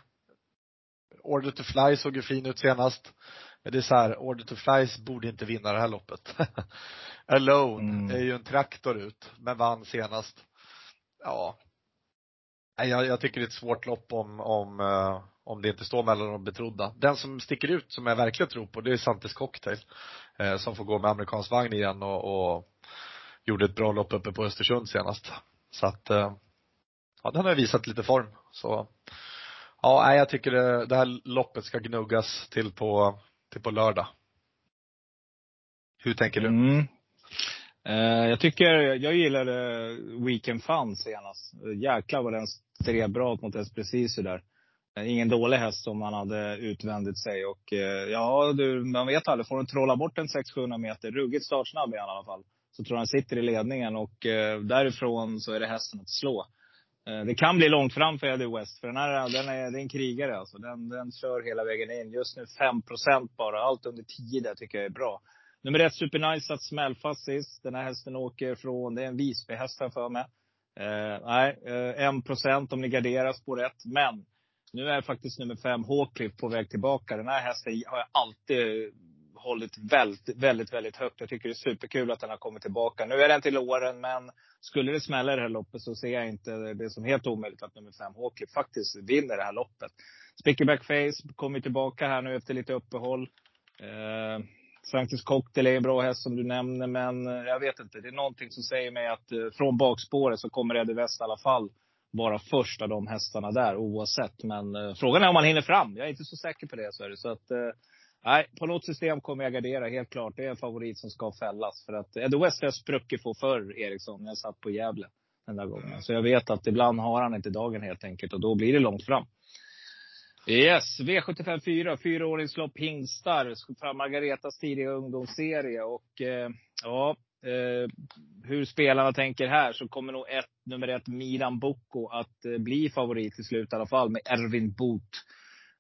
Order to Fly såg ju fin ut senast. Men det är så här, Order to Flies borde inte vinna det här loppet. Alone mm. är ju en traktor ut, men vann senast. Ja. Jag, jag tycker det är ett svårt lopp om, om, uh, om det inte står mellan de betrodda. Den som sticker ut, som jag verkligen tror på, det är Santes Cocktail. Uh, som får gå med amerikansk vagn igen och, och gjorde ett bra lopp uppe på Östersund senast. Så att, uh, ja, den har visat lite form. Så, ja, jag tycker det, det här loppet ska gnuggas till på till på lördag. Hur tänker du? Mm. Eh, jag tycker, jag gillade Weekend Fun senast. Jäklar vad den stred bra mot precis där. Eh, ingen dålig häst som han hade utvändigt sig. Och eh, ja, du, man vet aldrig. Får den trolla bort en 600-700 meter, ruggigt startsnabb i alla fall. Så tror jag han sitter i ledningen och därifrån så är det hästen att slå. Det kan bli långt fram för Eddie West, för den här den är, det är en krigare. Alltså. Den, den kör hela vägen in. Just nu 5% bara. Allt under 10 där tycker jag är bra. Nummer ett, Supernice, att smällfast sist. Den här hästen åker från, det är en Visbyhäst här för mig. Eh, nej, eh, 1 procent om ni garderar spår 1. Men nu är faktiskt nummer fem, Hawcliff, på väg tillbaka. Den här hästen har jag alltid hållit väldigt, väldigt, väldigt högt. Jag tycker det är superkul att den har kommit tillbaka. Nu är den till åren, men skulle det smälla i det här loppet så ser jag inte det som helt omöjligt att nummer fem, Hawcliff, faktiskt vinner det här loppet. Spickerback Face kommer tillbaka här nu efter lite uppehåll. Eh, Sanctus Cocktail är en bra häst som du nämner, men eh, jag vet inte. Det är någonting som säger mig att eh, från bakspåret så kommer Eddie West i alla fall vara först av de hästarna där oavsett. Men eh, frågan är om han hinner fram. Jag är inte så säker på det. Det. så att, Nej, på något system kommer jag gardera helt klart. Det är en favorit som ska fällas. För att Eddie West har spruckit på förr, Eriksson, när jag satt på Gävle den där gången. Så jag vet att ibland har han inte dagen helt enkelt och då blir det långt fram. Yes, V75 4, fyraåringslopp hingstar. Margaretas tidiga ungdomsserie. Och eh, ja, eh, hur spelarna tänker här så kommer nog ett, nummer ett, Miran Boko, att eh, bli favorit till slut i alla fall med Ervin Boot.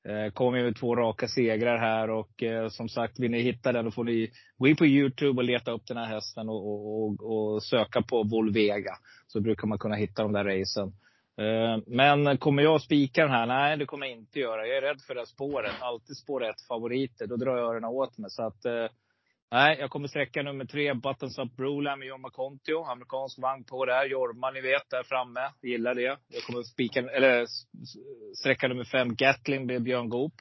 Eh, kommer med två raka segrar här och eh, som sagt, vill ni hitta den då får ni gå in på Youtube och leta upp den här hästen och, och, och, och söka på Volvega. Så brukar man kunna hitta de där racen. Eh, men kommer jag spika den här? Nej, det kommer jag inte göra. Jag är rädd för det här spåret. Alltid spår ett favoriter. Då drar jag öronen åt mig. Så att eh, Nej, jag kommer sträcka nummer tre, Buttons Up Broline med Jorma Kontio. Amerikansk vagn på där. Jorma, ni vet, där framme. Gillar det. Jag kommer spika, eller sträcka nummer fem, Gatling med Björn Goop.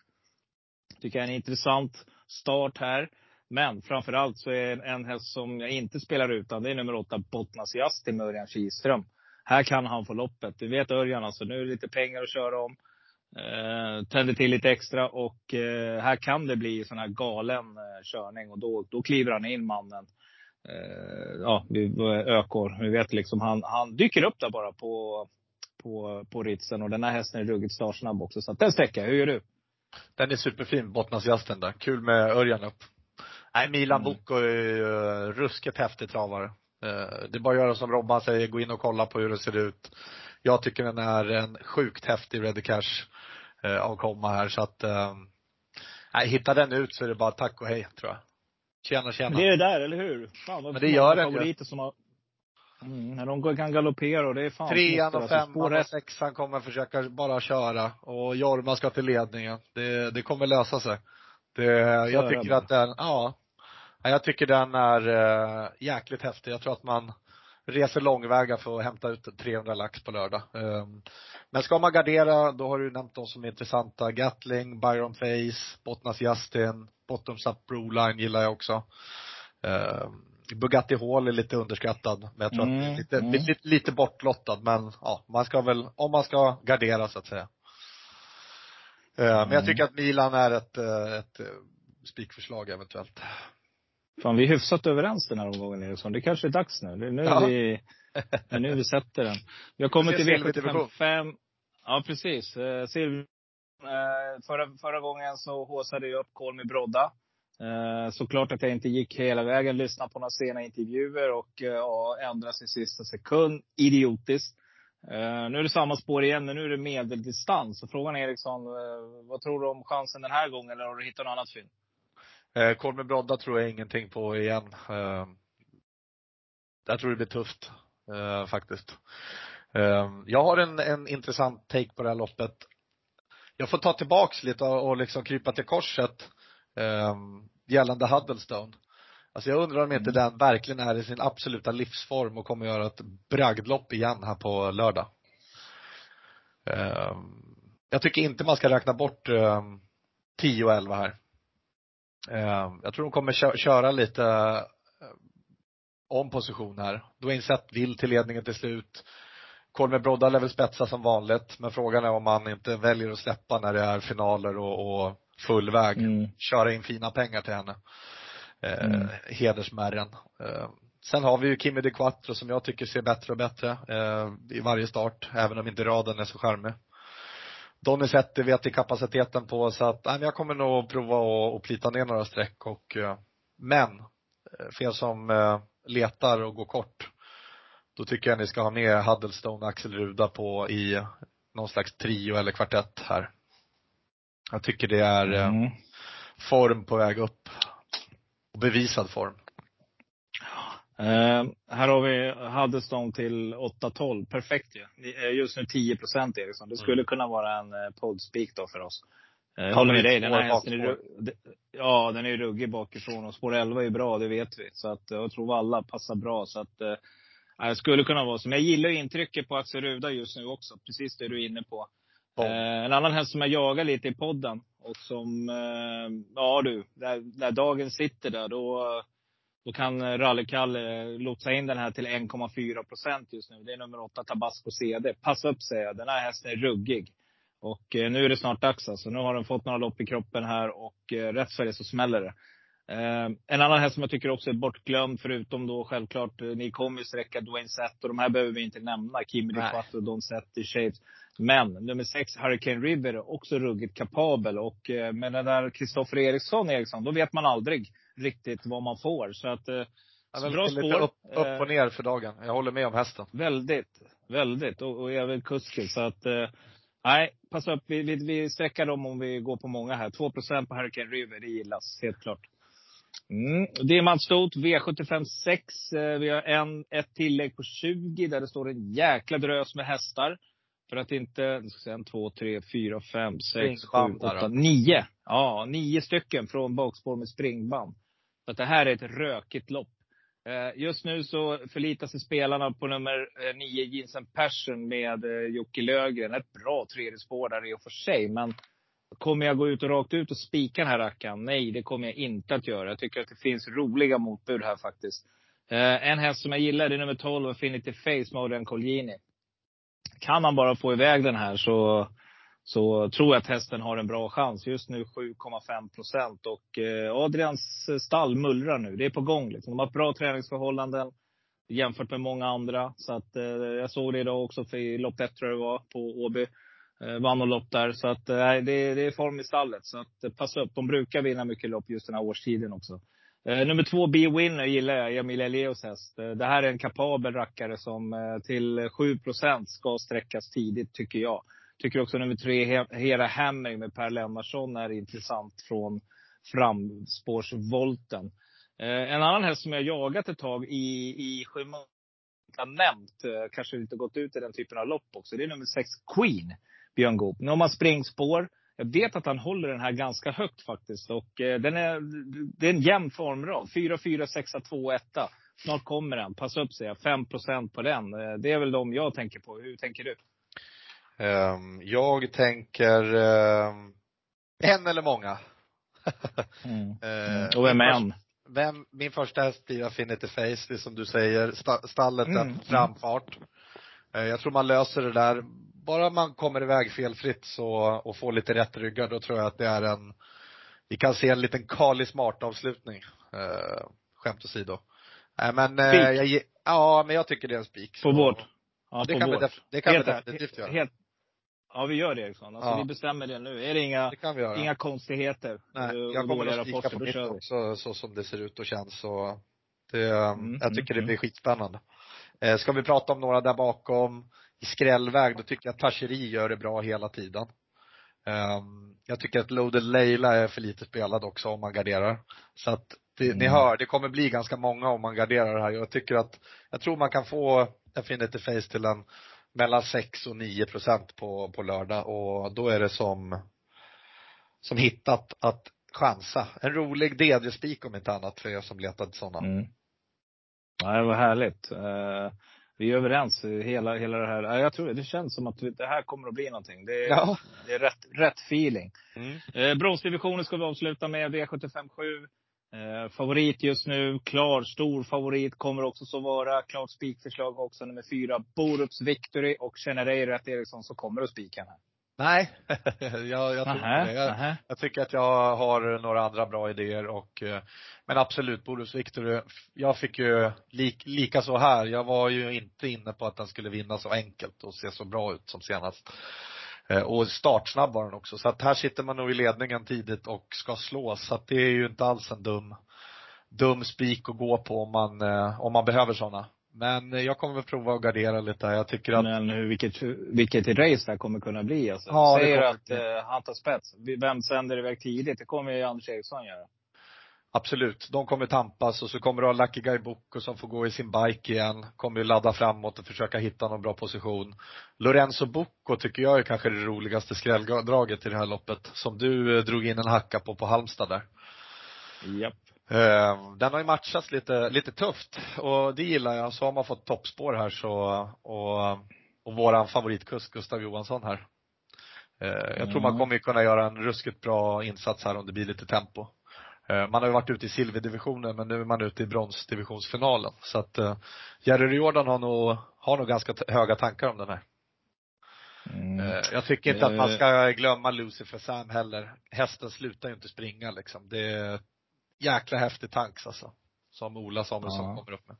Tycker jag är en intressant start här. Men framför allt så är en, en häst som jag inte spelar utan, det är nummer åtta, Bottnas Justin med Örjan Kihlström. Här kan han få loppet. Du vet Örjan alltså, nu är det lite pengar att köra om. Eh, tänder till lite extra och eh, här kan det bli sån här galen eh, körning och då, då kliver han in mannen. Eh, ja, Ökår. Vi vet liksom han, han dyker upp där bara på, på, på ritsen och den här hästen är ruggigt startsnabb också. Så att den sträcker Hur gör du? Den är superfin, Bottnasjasten där. Kul med Örjan upp. Nej, Milan mm. Bocco är ju uh, ruskigt häftig travare. Uh, det är bara att göra som Robban säger, gå in och kolla på hur det ser ut. Jag tycker den är en sjukt häftig Ready Cash eh, avkomma här så att eh, nej, hittar den ut så är det bara tack och hej tror jag. Tjena tjena. Det är det där, eller hur? Fan, Men det gör den ju. Som har, mm, när de kan galoppera och det är fan Trean och alltså, femman och sexan kommer försöka bara köra och Jorma ska till ledningen. Det, det kommer lösa sig. Det, jag tycker att den, ja. Jag tycker den är äh, jäkligt häftig. Jag tror att man reser långväga för att hämta ut 300 lax på lördag. Ehm, men ska man gardera, då har du nämnt de som är intressanta. Gatling, Byron Face, Bottnas Justin, Bottoms Up Broline gillar jag också. Ehm, Bugatti Hall är lite underskattad, men jag tror mm, att lite, mm. lite, lite bortlottad. Men ja, man ska väl, om man ska gardera så att säga. Mm. Men jag mm. tycker att Milan är ett, ett spikförslag eventuellt. Fan, vi är hyfsat överens den här omgången Eriksson. Det kanske är dags nu. Det är nu, ja. vi, det är nu vi sätter den. Vi har kommit till V75 Ja, precis. Eh, Silver, eh, förra, förra gången så håsade jag upp Kolmi Brodda. Eh, såklart att jag inte gick hela vägen, lyssnade på några sena intervjuer och ja, ändrade i sista sekund. Idiotiskt. Nu är det samma spår igen, men nu är det medeldistans. Så frågan är Eriksson, vad tror du om chansen den här gången? Eller har du hittat något annat fynd? Eh, Kolme Brodda tror jag ingenting på igen. Eh, jag tror det blir tufft eh, faktiskt. Eh, jag har en, en intressant take på det här loppet. Jag får ta tillbaks lite och, och liksom krypa till korset eh, gällande Huddlestone. Alltså jag undrar om inte mm. den verkligen är i sin absoluta livsform och kommer göra ett bragdlopp igen här på lördag. Eh, jag tycker inte man ska räkna bort eh, 10 och 11 här. Eh, jag tror de kommer köra lite eh, om position här. Dwayne Sett vill till ledningen till slut. Kolme Brodda lär väl spetsa som vanligt, men frågan är om man inte väljer att släppa när det är finaler och, och full väg. Mm. Köra in fina pengar till henne. Eh, mm. Hedersmärren. Eh, sen har vi ju Kimi de Quattro som jag tycker ser bättre och bättre eh, i varje start, även om inte raden är så charmig. Donizetti vet i kapaciteten på så att, nej, jag kommer nog prova att plita ner några streck och eh, men eh, för er som eh, letar och går kort då tycker jag ni ska ha med Huddlestone och Axel Ruda på i någon slags trio eller kvartett här. Jag tycker det är mm. form på väg upp. Och bevisad form. Uh, här har vi Huddlestone till 8-12. Perfekt ju. Ja. Just nu 10 procent Eriksson. Det skulle mm. kunna vara en uh, poddspik då för oss. Uh, jag håller med dig. Den här hästen är, ja, den är ruggig bakifrån och spår 11 är bra, det vet vi. Så att jag tror alla passar bra. Så att det skulle kunna vara så. Men jag gillar intrycket på Axel Ruda just nu också. Precis det du är inne på. Eh, en annan häst som jag jagar lite i podden och som, eh, ja du, när, när dagen sitter där då, då kan Rally-Kalle lotsa in den här till 1,4 procent just nu. Det är nummer 8 Tabasco CD. Passa upp säger jag. Den här hästen är ruggig. Och eh, nu är det snart dags alltså. Nu har den fått några lopp i kroppen här och eh, rätt för det så smäller det. Eh, en annan häst som jag tycker också är bortglömd, förutom då självklart, eh, ni kommer ju sträcka Dwayne Sett och de här behöver vi inte nämna. Kimi de Quattro, Don Sett i Shapes. Men nummer sex, Hurricane River, är också ruggigt kapabel. Och eh, med den där Kristoffer Eriksson, Eriksson, då vet man aldrig riktigt vad man får. Så att, eh, så bra spår. Lite upp, upp och ner för dagen. Jag håller med om hästen. Väldigt, väldigt. Och, och även kusken. Så att, eh, nej, passa upp. Vi, vi, vi sträckar dem om vi går på många här. 2% på Hurricane River, det gillas helt klart. Mm. Det är Mats Stort, V75 6. Eh, vi har en, ett tillägg på 20 där det står en jäkla drös med hästar. För att inte, nu ska säga, en, två, tre, fyra, fem, sex, sju, åtta, nio. Ja, nio stycken från bakspår med springband. Så att det här är ett rökigt lopp. Eh, just nu så förlitar sig spelarna på nummer eh, nio, Jensen Persson med eh, Jocke Lögren. Ett bra tredje spår där i och för sig. Men Kommer jag gå ut och rakt ut och spika den här rackaren? Nej, det kommer jag inte att göra. Jag tycker att det finns roliga motbud här faktiskt. Eh, en häst som jag gillar, det är nummer 12, Affinity Face, Modern Colgjini. Kan man bara få iväg den här så, så tror jag att hästen har en bra chans. Just nu 7,5 procent. Och eh, Adrians stall mullrar nu. Det är på gång. Liksom. De har bra träningsförhållanden jämfört med många andra. Så att, eh, jag såg det idag också för i lopp ett tror jag det var, på Åby. Eh, vann och lopp där. Så att, eh, det, det är form i stallet. Så att, eh, passa upp. De brukar vinna mycket lopp just den här årstiden också. Eh, nummer två, Be Winner, gillar jag. Emil Eleos häst. Eh, det här är en kapabel rackare som eh, till 7 procent ska sträckas tidigt, tycker jag. Tycker också nummer tre, Hera Hammering med Per Lennartsson är intressant från framspårsvolten. Eh, en annan häst som jag jagat ett tag i, i skymundan, nämnt, eh, kanske inte gått ut i den typen av lopp också. Det är nummer sex, Queen. Björn Goop. Nu har man springspår. Jag vet att han håller den här ganska högt faktiskt. Och eh, den är, det är en jämn formrad. 4, 4, 6, 2, 1. Snart kommer den. Passa upp säger jag. 5% på den. Eh, det är väl de jag tänker på. Hur tänker du? Um, jag tänker um, en eller många. mm. uh, och vem är en? Vem, min första häst blir Affinity Face, det som du säger. Stallet mm. är framfart. Jag tror man löser det där bara man kommer iväg felfritt så, och får lite rätt ryggar, då tror jag att det är en, vi kan se en liten Kali Smart avslutning. Eh, skämt åsido. Nej men, eh, jag, ja men jag tycker det är en spik. På vårt? Ja, det, kan vi det kan vi definitivt göra. Helt, ja vi gör det Eriksson. Alltså ja. vi bestämmer det nu. Är det inga, det inga konstigheter? Nej, jag kommer att spika på mitt också så som det ser ut och känns så det, mm, jag tycker mm, det blir skitspännande. Eh, ska vi prata om några där bakom? i skrällväg, då tycker jag att Tacheri gör det bra hela tiden. Um, jag tycker att Loaded Leila är för lite spelad också om man garderar. Så att det, mm. ni hör, det kommer bli ganska många om man garderar det här. Jag tycker att, jag tror man kan få Affinity Face till en mellan 6 och 9 procent på, på lördag och då är det som, som hittat att chansa. En rolig DD-spik om inte annat för er som letade sådana. Mm. Ja, det var härligt. Uh, vi är överens, hela, hela det här. Jag tror det känns som att det här kommer att bli någonting. Det är, ja. det är rätt, rätt feeling. Mm. Uh, bronsdivisionen ska vi avsluta med, V75 7. Eh, favorit just nu, klar, stor favorit, kommer också så vara. Klart spikförslag också, nummer fyra, Borups Victory. Och känner dig rätt Eriksson så kommer du spika här. Nej, jag, jag tror aha, det. Jag, jag, tycker att jag har några andra bra idéer och eh, men absolut, Borups Victory. Jag fick ju lik, lika så här. Jag var ju inte inne på att den skulle vinna så enkelt och se så bra ut som senast. Eh, och startsnabb var den också. Så att här sitter man nog i ledningen tidigt och ska slå. Så att det är ju inte alls en dum, dum spik att gå på om man, eh, om man behöver sådana. Men jag kommer väl prova att gardera lite. Jag tycker att Men vilket, vilket race det här kommer kunna bli alltså. Ja, säger att eh, han tar spets. Vem sänder iväg tidigt? Det kommer ju Anders Eriksson göra. Absolut, de kommer tampas och så kommer du ha Lucky Guy Bocco som får gå i sin bike igen, kommer ju ladda framåt och försöka hitta någon bra position. Lorenzo Bocco tycker jag är kanske det roligaste skrälldraget i det här loppet, som du eh, drog in en hacka på på Halmstad där. Japp. Eh, den har ju matchats lite, lite tufft och det gillar jag. Så har man fått toppspår här så, och, och våran favoritkusk Gustav Johansson här. Eh, jag tror man kommer kunna göra en ruskigt bra insats här om det blir lite tempo. Eh, man har ju varit ute i silverdivisionen men nu är man ute i bronsdivisionsfinalen. Så att uh, Jerry Jordan har nog, har nog ganska höga tankar om den här. Mm. Uh, jag tycker inte att man ska glömma Lucifer Sam heller. Hästen slutar ju inte springa liksom. Det är jäkla häftig tanks alltså. Som Ola Samuelsson ja. kommer upp med.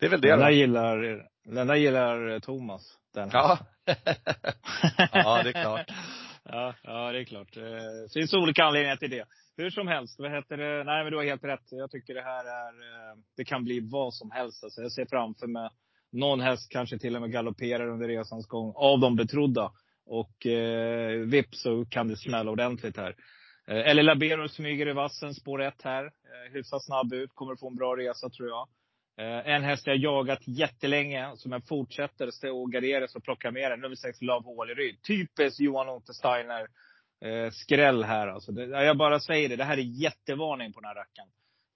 Det är väl det Den där gillar, den där gillar Thomas. Den ja. ja, det är klart. Ja, ja, det är klart. Eh, det finns olika anledningar till det. Hur som helst, vad heter det? Nej, men du har helt rätt. Jag tycker det här är, eh, det kan bli vad som helst. Alltså jag ser framför mig någon häst kanske till och med galopperar under resans gång av de betrodda. Och eh, vips så kan det smälla ordentligt här. Eh, eller Labero smyger i vassen, spår ett här. Eh, hyfsat snabb ut, kommer få en bra resa tror jag. Eh, en häst jag jagat jättelänge, som jag fortsätter att gardera och plocka med den. Nummer sex, Love Håleryd. Typiskt Johan Untersteiner eh, skräll här alltså. Det, jag bara säger det, det här är jättevarning på den här rackaren.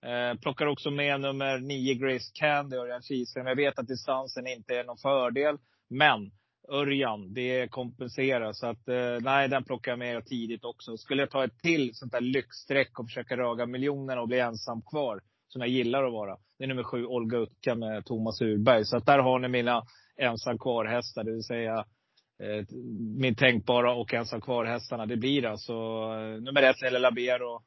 Eh, plockar också med nummer nio, Grace Candy, Örjan Kihlström. Jag vet att distansen inte är någon fördel, men Örjan, det kompenserar. Så att, eh, nej, den plockar jag med tidigt också. Skulle jag ta ett till sånt där lyxstreck och försöka raga miljonerna och bli ensam kvar, som jag gillar att vara. Det är nummer sju, Olga Utka med Thomas Urberg. Så att där har ni mina ensam kvar-hästar, det vill säga eh, min tänkbara och ensam kvar-hästarna. Det blir alltså eh, nummer ett, Lelle Labero,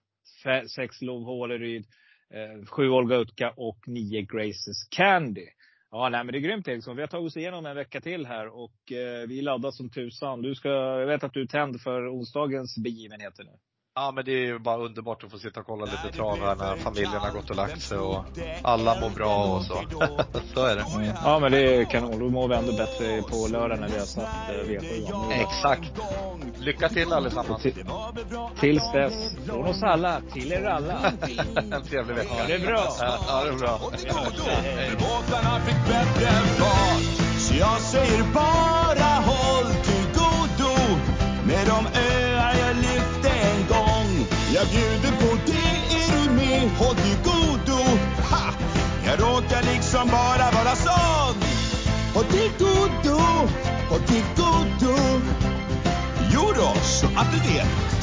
sex Lov Håleryd, eh, sju Olga Utka och nio Graces Candy. Ja, nej, men det är grymt Eriksson. Vi har tagit oss igenom en vecka till här och eh, vi laddar som tusan. Du ska, jag vet att du är tänd för onsdagens begivenheter nu. Ja men det är ju bara underbart att få sitta och kolla lite trav här när familjen har gått och lagt sig och alla mår bra och så. så är det. Mm. Ja men det är kanon. Då mår vi ändå bättre på lördag när vi har satt eh, V7. Exakt. Lycka till allesammans. Till, tills dess, från oss alla, till er alla. en trevlig vecka. Ja, det är bra. Ja, det är bra. Båtarna fick bättre fart. Så jag säger bara håll liksom bara vara sån. Och till godo, och till godo. Jo då, så att du vet.